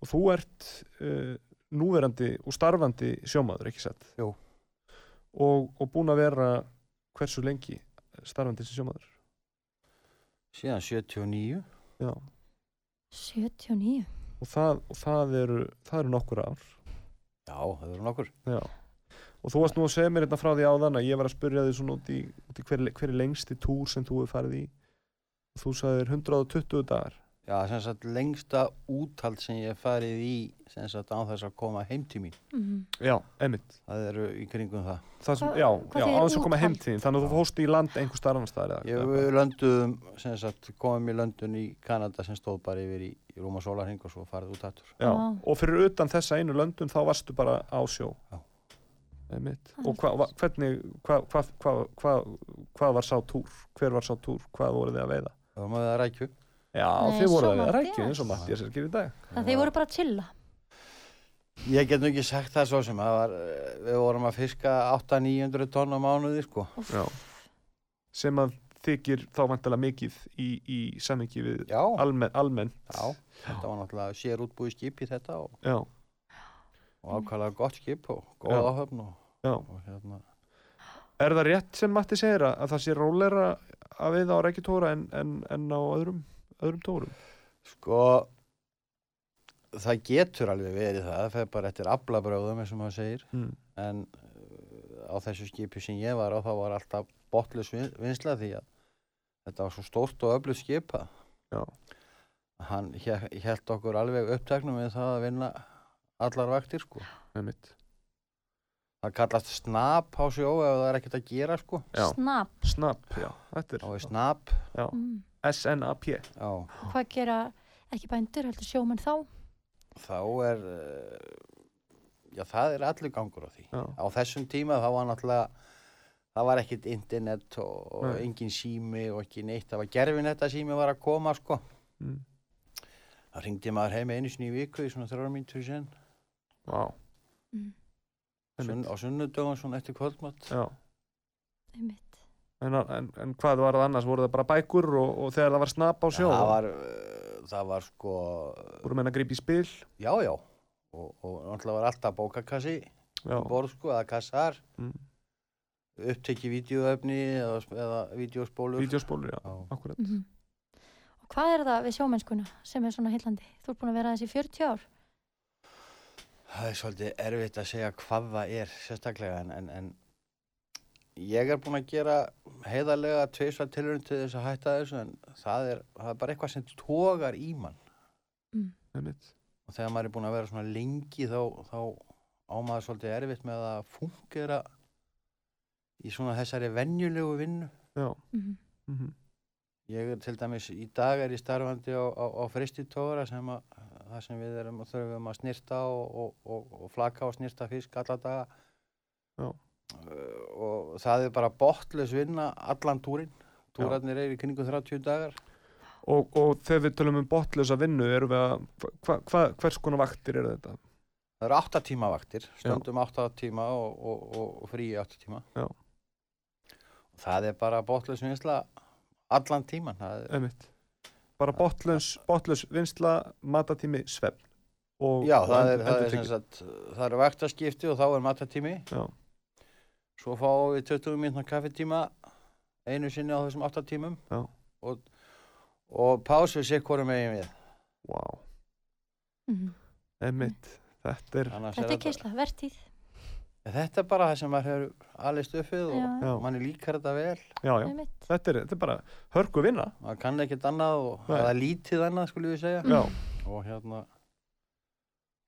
og þú ert uh, núverandi og starfandi sjómaður, ekki satt? Jú. Og, og búin að vera hversu lengi starfandi sem sjómaður? Síðan 79. Já. 79. Og það, og það eru, það eru nokkur ár. Já, það eru nokkur. Já. Og þú varst nú að segja mér hérna frá því áðan að ég var að spyrja því svona út í, út í hver, hver er lengsti túr sem þú hefur farið í. Og þú sagðir 120 dagar. Já, sem sagt lengsta úthald sem ég hef farið í sem sagt án þess að koma heim til mín. Mhm. Já, einmitt. Það eru í kringum það. Það sem, já, hvað já, þýðir á þess að koma heim til þín. Þannig að þú fórst í land einhver. Ég við lönduðum, sem sagt, komum í löndun í Kanada sem stóð bara yfir í, í Rúma Sólarhing og svo farið út aftur. Já, og fyrir utan þessa einu löndun þá varstu bara á sjó. Já. Og hva, hva, hvernig, hvað hva, hva, hva, hva var sá túr? Hver var sá túr? Hvað voru þið að veiða? Það var maður að rækju. Já, Nei, þið voru að veiða rækju eins og Mattias er að gera í dag. Það þeir voru bara að chilla. Ég get nú ekki sagt það svo sem það var, eh, við vorum að fiska 800-900 tonn á mánuði, sko. Já. Sem að þykir þá vantilega mikið í, í samhengi við Já, almen, almennt. já, þetta var náttúrulega sér útbúið skip í þetta og, Já, og ákvæmlega gott skip og góð Já. áhöfn og, já. og hérna, Er það rétt sem Matti segir að, að það sé rólera að veiða á rækjutóra en, en, en á öðrum, öðrum tórum? Sko, það getur alveg verið það, það fer bara eftir aflabröðum eins og maður segir, Mm. en uh, á þessu skipi sem ég var á þá var alltaf botlus vinsla því að þetta var svo stórt og öflugt skipa. Já. Hann held okkur alveg uppteknum við það að vinna allar vaktir sko. Einmitt. Það kallast snap á sjó ef það er ekkert að gera sko. Já. Snap. Snap, já. Þetta er er snap, já. Mm. S-N-A-P. já, Hvað gera ekki bændur heldur sjómenn þá? þá er, uh, já það er allur gangur á því. Já. á þessum tíma þá var náttúrulega það var ekkert internet og, og Nei. engin sími og ekki neitt það var gerfinetta sími var að koma sko Mm. þá ringdi maður heim einu sinni í viku í svona þrjára mínútur í sen Vá. Mm. Sunn, á sunnudögun svona eftir kvöldmatt Já. Einmitt. En, en, en hvað var það annars? Voru það bara bækur og, og þegar það var snap á sjó? það var, uh, það var sko Voru menn að grípa í spil? já já og, og náttúrulega var alltaf bókakassi borð sko eða kassar Mm. upptekki vídeoefni eða, eða vídeospólur Vídeospólur, já. Já. Akkurat. Mm Og hvað er það við sjómennskuna sem er svona heillandi? Þú ert búin að vera þessi 40 ár. Það er svolítið erfitt að segja hvað það er sérstaklega en, en, en ég er búinn að gera heiðarlega tveisvar tilhörun til þess að hætta þessu en það er, það er bara eitthvað sem tógar í mann Einmitt. og þegar maður er búinn að vera svona lengi þá, þá á maður svolítið erfitt með að fungera í svona þessari venjulegu vinnu. Já. Mm Mm Ég er til dæmis, í dag er ég starfandi á, á, á fristitóra sem að það sem við erum þurfum að snirta og, og, og, og flaka og snirta fisk alla daga. Uh, og það er bara botlaus vinna allan túrin. Túrarnir eru í kringum 30 dagar. Og, og þegar við tölum um botlösa vinnu, erum við að, hva, hva, hvers konar vaktir eru þetta? Það eru 8 tíma vaktir, stundum 8 tíma og, og, og, og frí í 8 tíma. Já. Og það er bara botlaus vinsla allan tíman. Það er, Einmitt. Bara botlös vinsla, matatími, svefn. Og, já, það er, það, er sagt, það eru vaktaskipti og þá er matatími. Já. Svo fáum við 20 mínúna kaffetíma einu sinni á þessum 8 tímum. Já. Og, og pásu sér hvorum megin við. Vá. -hmm. Einmitt. Þetta er, Þetta er þetta- keisla, vertíð. Þetta er bara það sem maður hefur alveg stöfið og Já. Já. manni líkar þetta vel. Já, já, þetta er, þetta er bara hörku vinna. Maður kann ekkert annað og er lítið annað, skulle við segja. Já, Og hérna,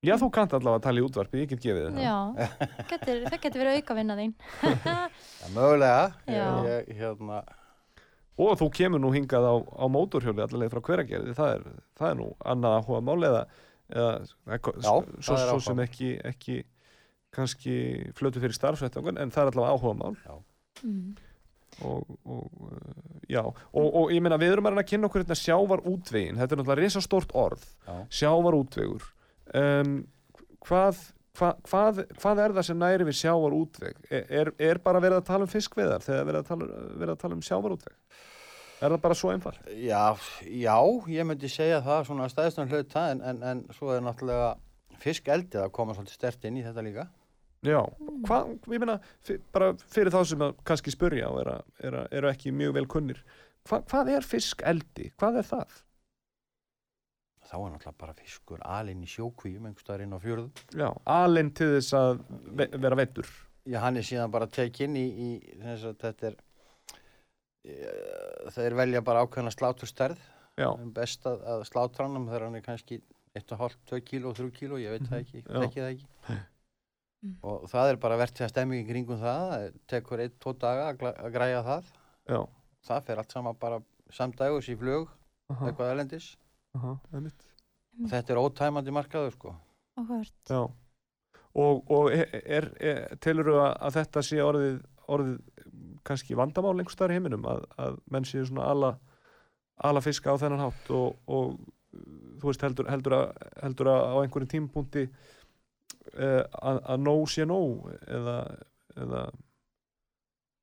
já þú kannt allavega að tala í útvarpi, ég get gefið það. Já, getur, það getur verið auka vinna þín. ja, mögulega, Já. ég, ég, hérna, Og þú kemur nú hingað á, á mótorhjóli allavega frá hveragerði, það er, það er nú annað áhuga mál eða, eða er Já, svo, það svo sem ekki, ekki kannski flötu fyrir starfsvettangun en það er allavega áhuga mál Mm. og, og uh, já, og, og ég meina við erum að reyna að kynna okkur hérna sjávar útvegin, þetta er náttúrulega risastórt orð, já. sjávar útvegur um, hvað, hva, hvað, hvað er það sem næri við sjávar útveg? Er, er, er bara verið að tala um fiskveðar þegar verið að tala, verið að tala um sjávar útveg? Er það bara svo einfalt? Já, já, ég myndi segja það svona stæðstan hluta en, en, en svo er náttúrulega fiskeldið að koma svolítið stert inn í þetta líka. Já, hvað, ég meina, bara fyrir þá sem að kannski spurja og eru er, er ekki mjög vel kunnir, hva, hvað er fiskeldi? Hvað er það? Þá er náttúrulega bara fiskur alinn í sjókvíum einhverstaðar inn á fjörðum. Já, alinn til þess að ve vera veittur. Já, hann er síðan bara tekinn í, í þess að þetta er, e, þeir velja bara ákveðna er best að, að slátra hann þegar hann er kannski 1,5, 2 kíló, 3 kíló, ég veit það ekki, Mhm. Já. þekki það ekki. Og það er bara verðt til að stemming í kringum það, það tekur 1-2 daga að, græja það. já, Það fer allt saman bara samdægus í flug, aha, eitthvað elendis. aha, einmitt. Og þetta er ótæmandi markaður, sko. Og, og er, er, er, telur þú að, að þetta sé orðið, orðið kannski vandamál einhvers staðar í heiminum að, að menn séu svona ala, ala fiska á þennan hátt og, og uh, þú veist heldur, heldur, að, heldur að á einhverjum tímapunkti uh, að, að nóg sé nóg eða, eða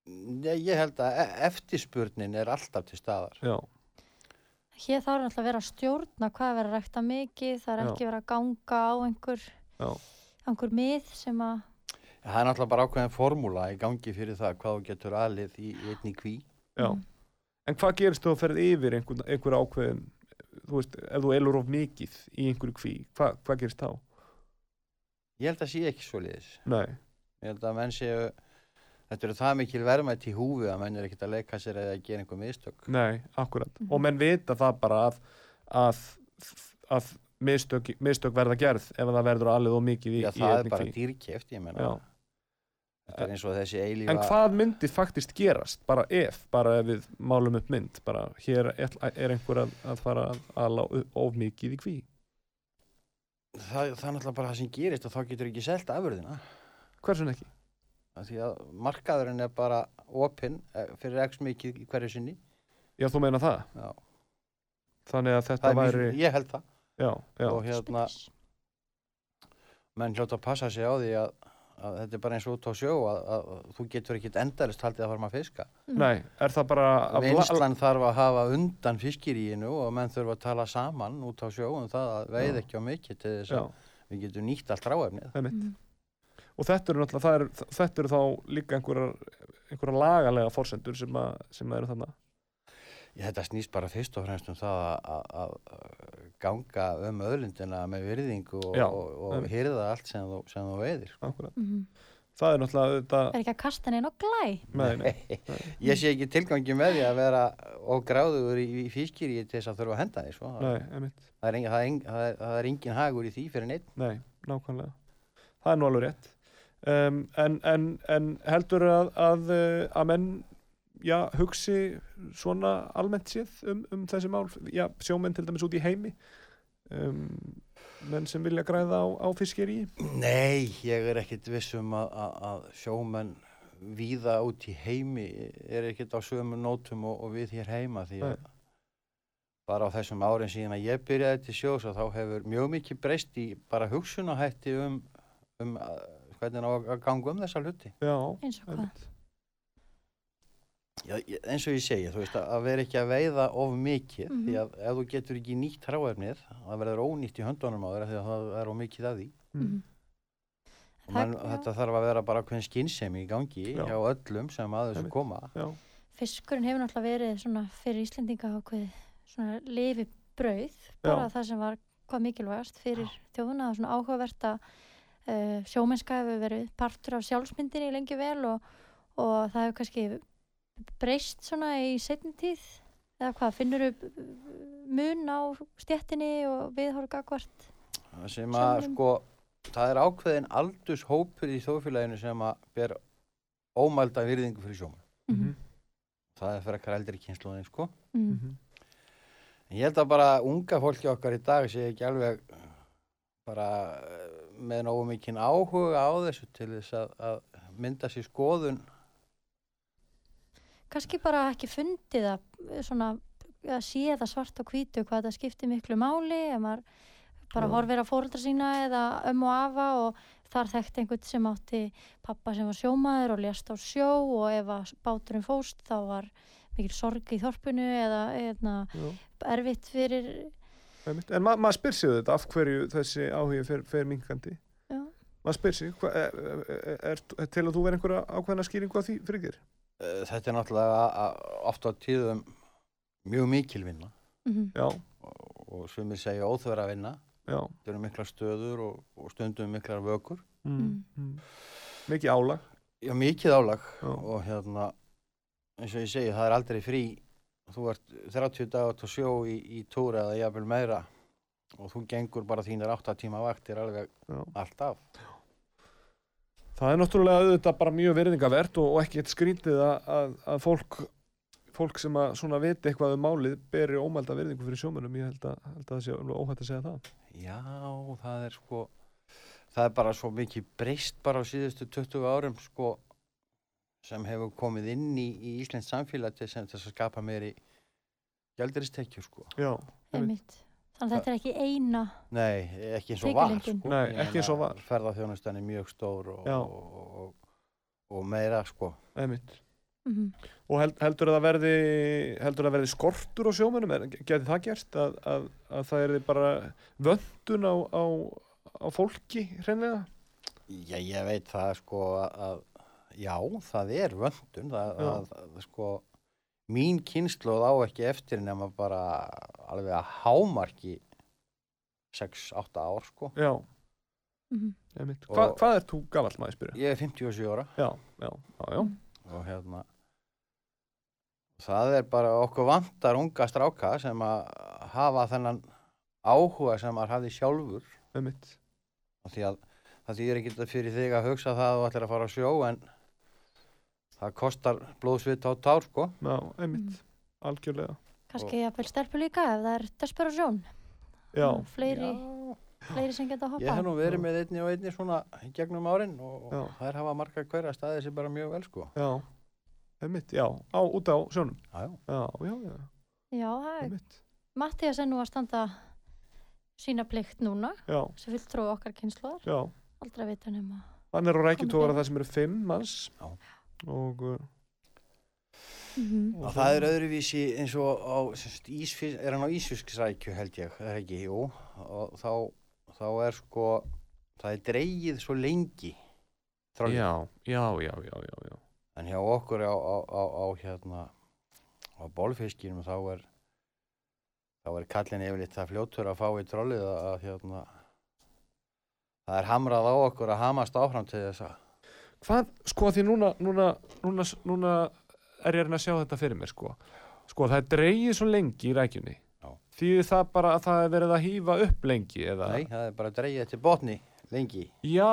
Ég, ég held að e- eftirspurnin er alltaf til staðar. já, Hér þá er að vera að stjórna hvað er verið að rækta mikið, það er Já. ekki verið að ganga á einhver, Já. einhver mið sem að, Það er náttúrulega bara ákveðin formúla í gangi fyrir það hvað þú getur alið í, í einni kví. já. Mm. En hvað gerist þú að ferð yfir einhver, einhver ákveðin, þú veist, ef þú elur of mikið í einhverju kví, hva, hvað gerist þá? Ég held að sé ekki svo liðis. Nei, Ég held að menn séu, þetta eru það mikil verðmætt í húfi að menn er ekkert að leika sér eða að gera einhver mistök. nei, akkurat. Mhm. Og menn vita það bara að, að, að mistök, mistök verða gerð ef það verður alveg of mikið í, Já, í það er bara kví. dýrkeft, ég menna. Já. Þetta er eins og þessi eilífa... En hvað myndi faktist gerast, bara ef, bara ef við málum upp mynd, bara hér er, er einhver að, að fara að ala upp of mikið í kví? Það, það er náttúrulega bara það sem gerist og þá getur ekki selt afurðina. Hversun ekki? Af Því að markaðurinn er bara opinn eh, fyrir x mikið í hverju sinni. Já, þú meina það? Já. Þannig að þetta væri, mjög, ég held það. já, já, Og hérna, menn hljóta að passa sig á því að, að þetta er bara eins og út á sjó að, að, að þú getur ekkit endalist haldið að fara maður að fiska. nei, er það bara Vinslan þarf að hafa undan fiskiríinu og menn þurfa að tala saman út á sjó um það að veið ekki á mikið til þess Já, að við getum nýtt allt ráefnið. Mm. Og þetta eru náttúrulega, er, þetta eru þá líka einhverjar, einhverjar lagalega forsendur sem, að, sem eru þannig. Ég, þetta snýst bara fyrst og fremst um það að, að, að ganga um öðlundina með virðingu og, Já, og, og hyrða allt sem þú, sem þú veiðir. Akkurat. Mhm. Það er náttúrulega þetta, Er ekki að kasta neina á glæ? nei, nei, Ég sé ekki tilgangi með því að vera og gráður í, í fiskiri til þess að þurfa að henda því. Svo. nei, einmitt, Það, er engin, það, er engin, það, er, það er engin hagur í því fyrir neitt. nei, nákvæmlega. Það er nú alveg rétt. Um, en, en, en heldur að, að, að menn, já, hugsi svona almennt séð um, um þessi mál, já, sjómenn til dæmis út í heimi, um, menn sem vilja græða á, á fiskeri Nei, ég er ekkit viss um að, að, að sjómenn víða út í heimi er ekkit á sömu nótum og, og við hér heima því að Nei. bara á þessum árin síðan að ég byrjaði til sjós og þá hefur mjög mikið breyst í bara hugsunahætti um, um að, hvernig á að ganga um þessa hluti. Já, Eins og hvað? Já, eins og ég segi, þú veist, að að vera ekki að veiða of mikið Mhm. því að ef þú getur ekki nýtt hráefnið, það verður ónýtt í höndunum á þér af því að það er of mikið af því. Mm. Og Það- menn, já. þetta þarf að vera bara ákveðin skynsemi í gangi Já. hjá öllum sem að þessu koma. Já, Fiskurinn hefur náttúrulega verið svona fyrir Íslendinga ákveð svona lifi brauð, bara það sem var hvað mikilvægast fyrir þjóðuna og svona áhugavert að uh, sjómennska hefur verið partur af sjálfsmyndinni lengi vel og, og það hefur kannski breyst svona í setjum tíð eða hvað, finnur upp mun á stjettinni og viðhóru gagvart Það sem að Sjómönnum. sko, það er ákveðin aldurshópur í þjóðfélaginu sem að ber ómælda virðingu fyrir sjómann. Mhm. Það er fyrir ekkar eldri kynsluðin, sko. mm. En ég held að bara unga fólki okkar í dag sé ekki alveg uh, bara uh, með nógu mikinn áhuga á þessu til þess að, að mynda sér skoðun. Kannski bara ekki fundið að svona að sé það svart og hvítu hvað það skiptir miklu máli ef maður bara Já. horfir á fóreldra sína eða ömmu og afa og þar þekkti einhvern sem átti pappa sem var sjómaður og lést á sjó og ef að báturinn fóst þá var mikil sorg í þorpinu eða, eða Já. erfitt fyrir. En ma maður spyr sig þetta af hverju þessi áhugi fer, fer minkandi. Já. Maður spyr sig, hva, er, er, er, er til að þú verið einhverja ákveðna skýringu á því fyrir þér? Uh, Þetta er náttúrulega a- a- oft á tíðum mjög mikil vinna mm Já, og, og sumir segja óþverra vinna. já. Þetta eru miklar stöður og, og stundum miklar vökur. Mm. Mm. Mikið álag. Já, mikið álag Já. og hérna, eins og ég segi, það er aldrei frí. Þú ert 30 dagar til sjó í, í túr eða jafnvel meira og þú gengur bara þínir 8 tíma vaktir alveg Já. alltaf. Það er náttúrulega auðvitað bara mjög virðingavert og, og ekki eitt skrítið að, að, að fólk, fólk sem að svona viti eitthvað um málið beri ómælda virðingu fyrir sjómönum. Ég held að, held að það sé óhætt að segja það. Já, það er sko, það er bara svo mikið breyst bara á síðustu 20 árum sko sem hefur komið inn í, í Íslands samfélag til sem þess að skapa meiri gælduristekjur sko. Já, einmitt þannig að þetta er ekki eina Nei, ekki eins og var sko. Nei, ekki eins og var. Ferðaþjónustan er mjög stór og, og, og, og meira sko. einmitt. mm Og held, heldur það verði, heldur það verði skortur á sjómönum? Er, geti það gerst að, að, að það er bara vöndun á, á, á fólki hreinlega? Já, ég veit það sko að, að já, það er vöndun það, að, að, sko mín kynnslóð á ekki eftir nema bara alveg að hámarki 6-8 ár sko Já, -hmm. einmitt. Og- Hva, hvað er þú gamall maður spyrja? ég er 57 ára Já, já, já, já. og hérna það er bara okkur vantar unga stráka sem að hafa þennan áhuga sem maður hafði sjálfur einmitt. og því að það þýðir ekki fyrir þig að hugsa það að þú ætlir að fara á sjó en það kostar blóðsvit á tár sko Já, einmitt. Algjörlega. kannski jafnvel stelpu líka ef það er desperasjón Já, fleiri, Já, fleiri sem geta ég hef hoppa nú verið með einni og einni svona í gegnum árin og, Já. og þær hafa margar hverja staðið sér bara mjög vel sko já, einmitt, já, á, út á sjónum. já, já. Já, já, já, já, það er einmitt. Mattias er nú að standa sína plikt núna Já, sem fulltrúi okkar kynsluðar já. aldrei að vita nema Hann er á rækjutóra það sem eru fimm manns. Já. Og, mm og það er öðruvísi eins og á semst, ísfis, er hann á Ísfiskisrækju held ég, er það ekki, jú og þá, þá er sko það er dreigið svo lengi þráðið. já, já, já, já, já, já. En hjá okkur á, á, á, á hérna á bólfiskinum þá er þá er kallin yfirleitt það fljótur að fá í trollið að, að hérna það er hamrað á okkur að hamast áfram til þess að Hvað, sko, því núna, núna, núna, núna er ég að sjá þetta fyrir mér, sko. Sko, það er dreigið svo lengi í rækjunni. Já. Þýðir það bara að það er verið að hýfa upp lengi, eða? nei, það er bara dreigið til botni lengi. Já,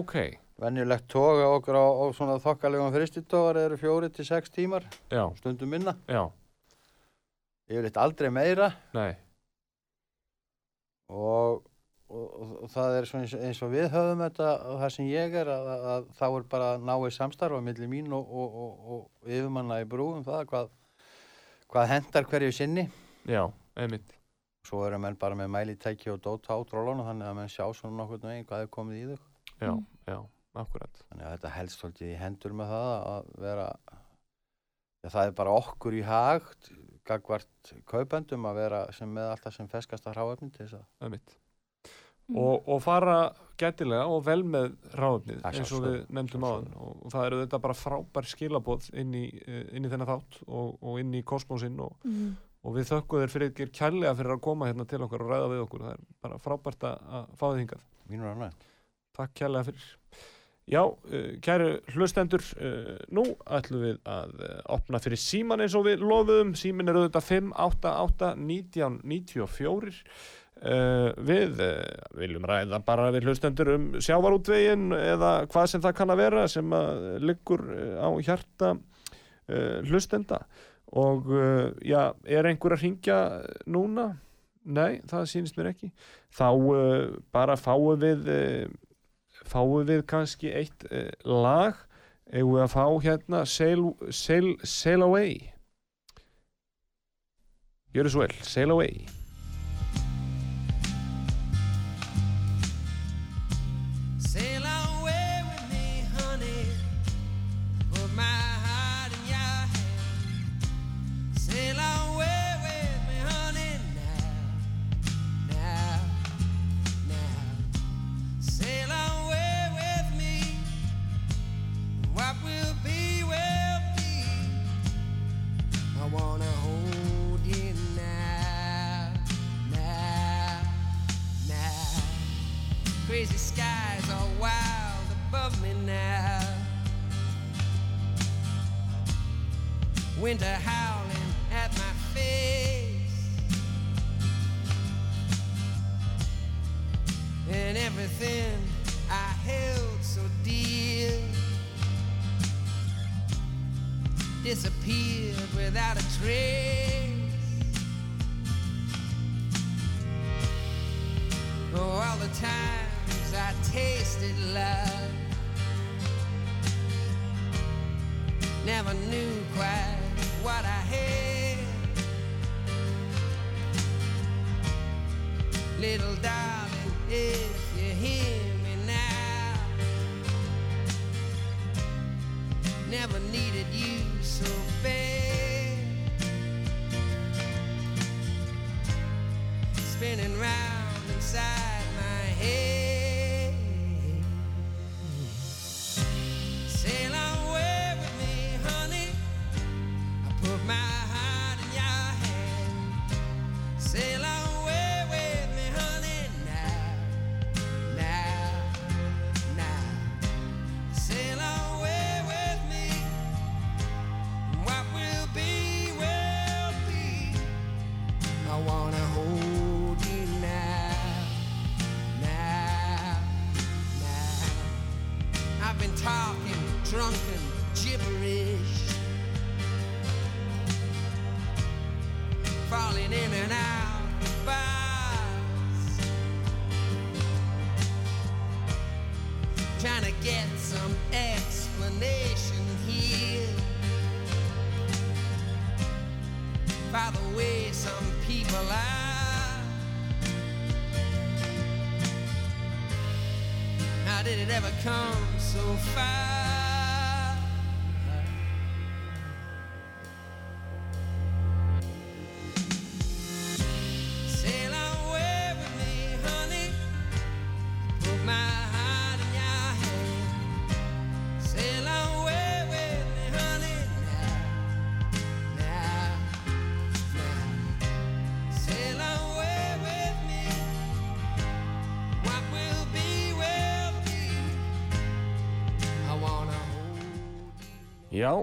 ok. Venjulegt toga okkur á, á svona þokkalegum fristitógar eru fjóri til sex tímar, Já, stundum minna. já, Yfirleitt aldrei meira nei, og, og, og, og það er eins, eins og við höfum þetta og það sem ég er að, að, að þá er bara náið samstarf á milli mín og, og, og, og yfirmanna í brú um það hvað, hvað hendar hverju sinni já, einmitt. svo eru menn bara með mælitæki og dóta á trólunum þannig að menn sjá svona nokkurn veginn hvað er komið í þau Já, Mm. já, akkurat. þannig að þetta helst svolítið í hendur með það að vera já, það er bara okkur í hag gagvart kaupendum að vera sem með alltaf sem feskasta hráefni til þess að Einmitt. Og, og fara gætilega og vel með ráðnið eins og við nefndum áðan og, það eru þetta bara frábær skilabóð inn í, eh, inn í þennan þátt og, og inn í kosmosinn og, mm. og við þökkum þér fyrir ekki kærlega fyrir að koma hérna til okkar og ræða við okkur það er bara frábært að, fá þið hingað mínur annað takk kærlega fyrir. Já, uh, kæru hlustendur, uh, nú ætlum við að uh, opna fyrir síman eins og við lofuðum. Símin er auðvitað 588 1994. Uh, við uh, viljum ræða bara við hlustendur um sjávarútvegin eða hvað sem það kann að vera sem að liggur uh, á hjarta hlustenda og já, er einhver að ringja núna? Nei, það sýnist mér ekki. Þá bara fáum við fáum við kannski eitt lag við að fá hérna Sail, sail, sail Away Gjörðu svo vel, Sail Away never needed you so bad. Come so far? Já,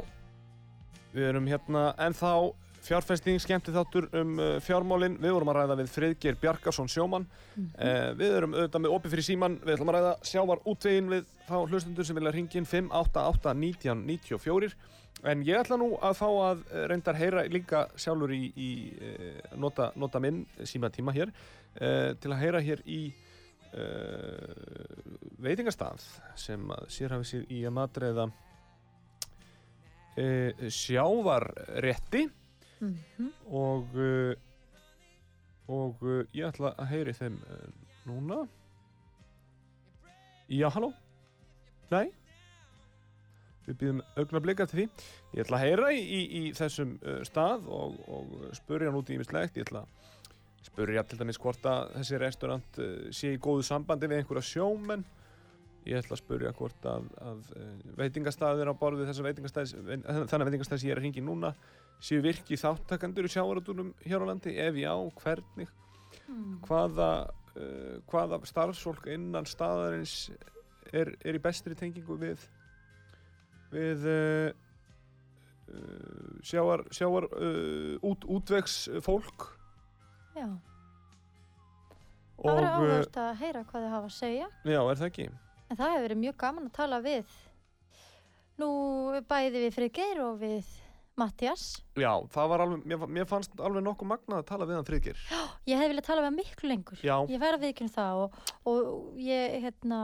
við erum hérna ennþá fjárfesting, skemmti þáttur um uh, fjármálin. Við vorum að ræða við Friðgeir Bjarkarsson sjómann. uh, við erum auðvitað með opið fyrir síman. Við ætlum að ræða sjávar útvegin við þá hlustundur sem vilja hringin 588 1994. En ég ætla nú að fá að uh, reyndar heyra líka sjálfur í, í uh, nota, nota minn símatíma hér uh, til að heyra hér í uh, veitingastað sem sér hafi sig í að matreiða uh, sjávarrétti. Og uh, og uh, ég ætla að heyri þeim núna. Já, halló? Nei? Við býðum augnablik eftir því. Ég ætla að heyra í, í, í þessum stað og, og spurja hann út í ymislegt Ég ætla að spurja til dæmis hvort að þessi restaurant sé í góðu sambandi við einhverja sjómenn Ég ætla að spurja hvort að, að uh, veitingastæðir á borðu þessar veitingastæðis, þannig veitingastæðis ég er að hringi núna séu virki þáttakandur í sjávarútunum hér á landi, ef já, hvernig? Hvaða, uh, hvaða starfsfólk innan staðarins er, er í bestri tengingu við við uh, uh, sjáar, sjáar uh, út, útvegs fólk Já, það og verður áhugast að heyra hvað þið hafa að segja. já, er það ekki? En það hefur verið mjög gaman að tala við nú bæði við Friðgeir og við Mattias. Já, það var alveg, mér, mér fannst alveg nokkuð magnað að tala við hann Friðgir. Ég hefði viljað tala við hann miklu lengur. Já. Ég verði að viðkynna það og, og ég, hérna,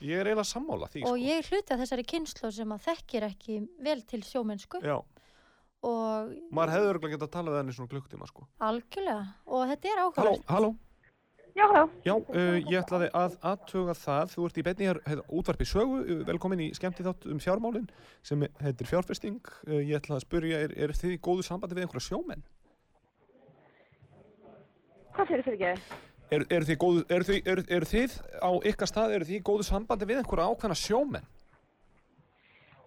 Ég er eiginlega sammála því, og sko. ég er hluti af þessari kynslu sem að þekkir ekki vel til sjómennsku Já, og maður hefði örgulega getað að tala við hann í svona klukktíma, sko. algjörlega og þetta er Halló, áhugavert. halló. Já, halló. Já, uh, ég ætlaði að aðtuga það, þú ert í beinni hér hérna, útvarpi sögu, uh, velkomin í skemmti þátt um fjármálin sem heitir fjárfesting. Uh, ég ætlaði að spurja, er, er þið í góðu sambandi við einhverja sjómenn? Hvað fyrir fyrir ekki? Er, er, þið góðu, er, þið, er, er þið á ykkar stað, eru þið í góðu sambandi við einhverja ákveðna sjómenn?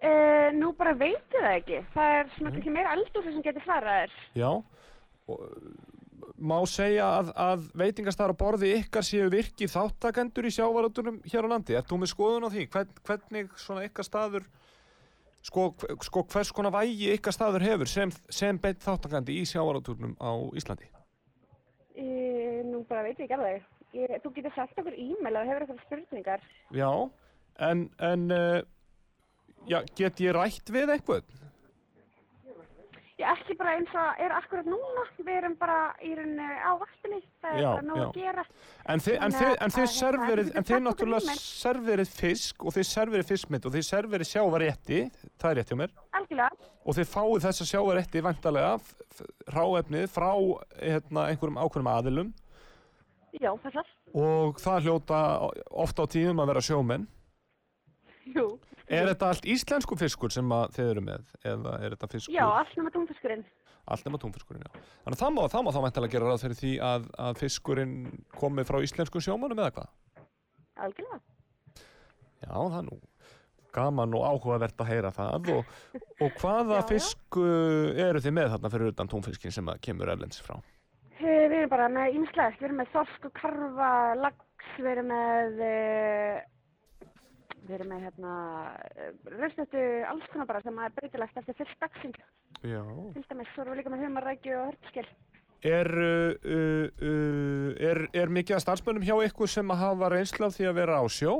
Uh, nú bara veitu það ekki. Það er svona Mhm. kannski meira eldúsi sem getur farað þér. Já, og, má segja að, að veitingastæðar á borði ykkar séu virkið þáttakendur í sjávarútunum hér á landi. Ert þú með skoðun á því? Hvern, hvernig svona ykkar staður, sko, sko hvers konar vægi ykkar staður hefur sem, sem beint þáttakandi í sjávarútunum á Íslandi? Uh, nú bara veit ég ekki alveg. Ég, þú getur sagt okkur e-mail að hefur eitthvað spurningar. Já, en, en uh, já, get ég rætt við einhvern? Já, ekki bara eins og er akkurat núna. Við erum bara í rauninni á vaktinni. Það er Já, bara nóg já. að gera. En þið, en þið, að- en þið að, serverið, en þið náttúrulega serverið fisk og þið serverið fiskmynd og þið serverið sjávarétti, það er rétt hjá mér, Algjörlega. og þið fáið þessa sjávarétti vantarlega, ráefnið frá hérna, einhverjum ákveðnum aðilum Já, passar. og það hljóta ofta á tíðum að vera sjómenn. Jú. Er þetta allt íslensku fiskur sem þið eru með eða er þetta fiskur? Já, allt nema túnfiskurinn. Allt nema túnfiskurinn, já. Þannig að það má, það má þá vantarlega gera ráð fyrir því að, að fiskurinn komi frá íslenskum sjómannum eða hvað? Algjörlega. Já, það er nú gaman og áhugavert að heyra það og, og hvaða Já, já. fisk uh, eru þið með þarna fyrir utan túnfiskin sem kemur erlends frá? Eh, Við erum bara með ýmislegt. Við erum með þorsk og karfa, lax, við erum með, uh, við erum með hérna, raustötu alls konar bara sem er breytilegt eftir fyrst dagsing. Já. Til dæmis, svo erum við líka með humarrækju og hörnskil. Er, uh, uh, er, er mikið af starfsmönnum hjá ykkur sem að hafa reynslu af því að vera á sjó?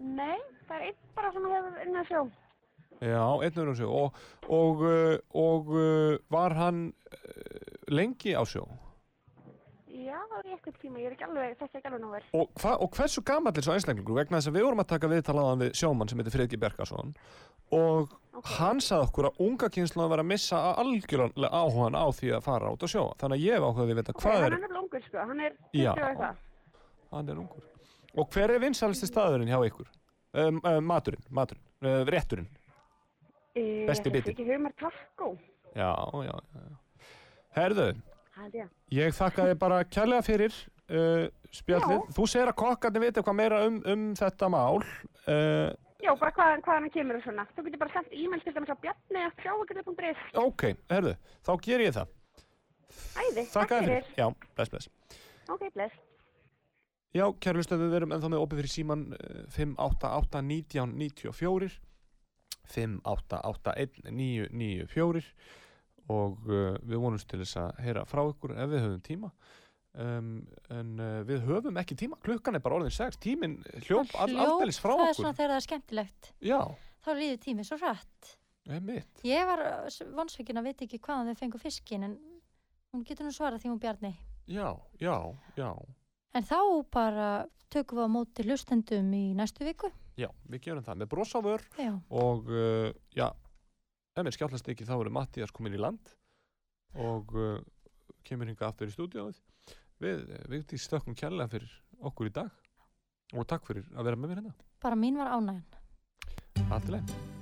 Nei, það er einn bara sem hefur inn að sjó. Já, einn er á sjó og, og, og var hann lengi á sjó? Já, er í eitthvað tíma, ég er ekki alveg, er ekki alveg nú vel. Og, hva, og hversu gamall er svo einstaklingur? Vegna þess að við vorum að taka viðtalaðan við sjómann sem heitir Fredki Bergason og hann sagði okkur að unga kynslu að vera að missa algjörlega áhugan á því að fara út að sjó þannig að ég áhugaði að vita Ok, hvað hann er er nefnilega ungur, sko, hann er 20 Já. og hann er ungur. Og hver er vinsalisti staðurinn hjá ykkur? Um, um, maturinn, maturinn uh, rétturinn. Eh, Besti er já, já, já, já. herðu, Er ég. ég þakka þið bara kærlega fyrir uh, spjallið, Já. þú segir að kokkarnir vita eitthvað meira um, um þetta mál uh, Já, bara hvað, hvaðan hann kemur og svona. Þú getur bara sendt e-mail til dæmis á bjarni.sjávagrið.is. ok, herðu, þá ger ég það Æði, Þakka þér fyrir. Já, bless, bless. Ok, bless. Já, kæru hlustendur, við erum ennþá með opið fyrir síman 588 19 94 588 1994 og uh, við vonumst til þess að heyra frá ykkur ef við höfum tíma. Um, en uh, við höfum ekki tíma. Klukkan er bara orðin 6, tíminn hljóp all, aldeilis frá það er okkur. svona þegar það er skemmtilegt. Já, Þá líður tímið svo mitt Ég var vonsvikin að veit ekki hvaðan þau fengu fiskin en hún getur nú svarað því hún Bjarni. Já, já, já. En þá bara tökum við á móti hlustendum í næstu viku. Já, við gerum það. Með Já. og uh, já, ef mér skjállast ekki þá eru Mattias komin í land og uh, kemur hinga aftur í stúdíóið. Við, við stökkum kærlega fyrir okkur í dag og takk fyrir að vera með mér hérna. Bara mín var ánægjan. Alltileg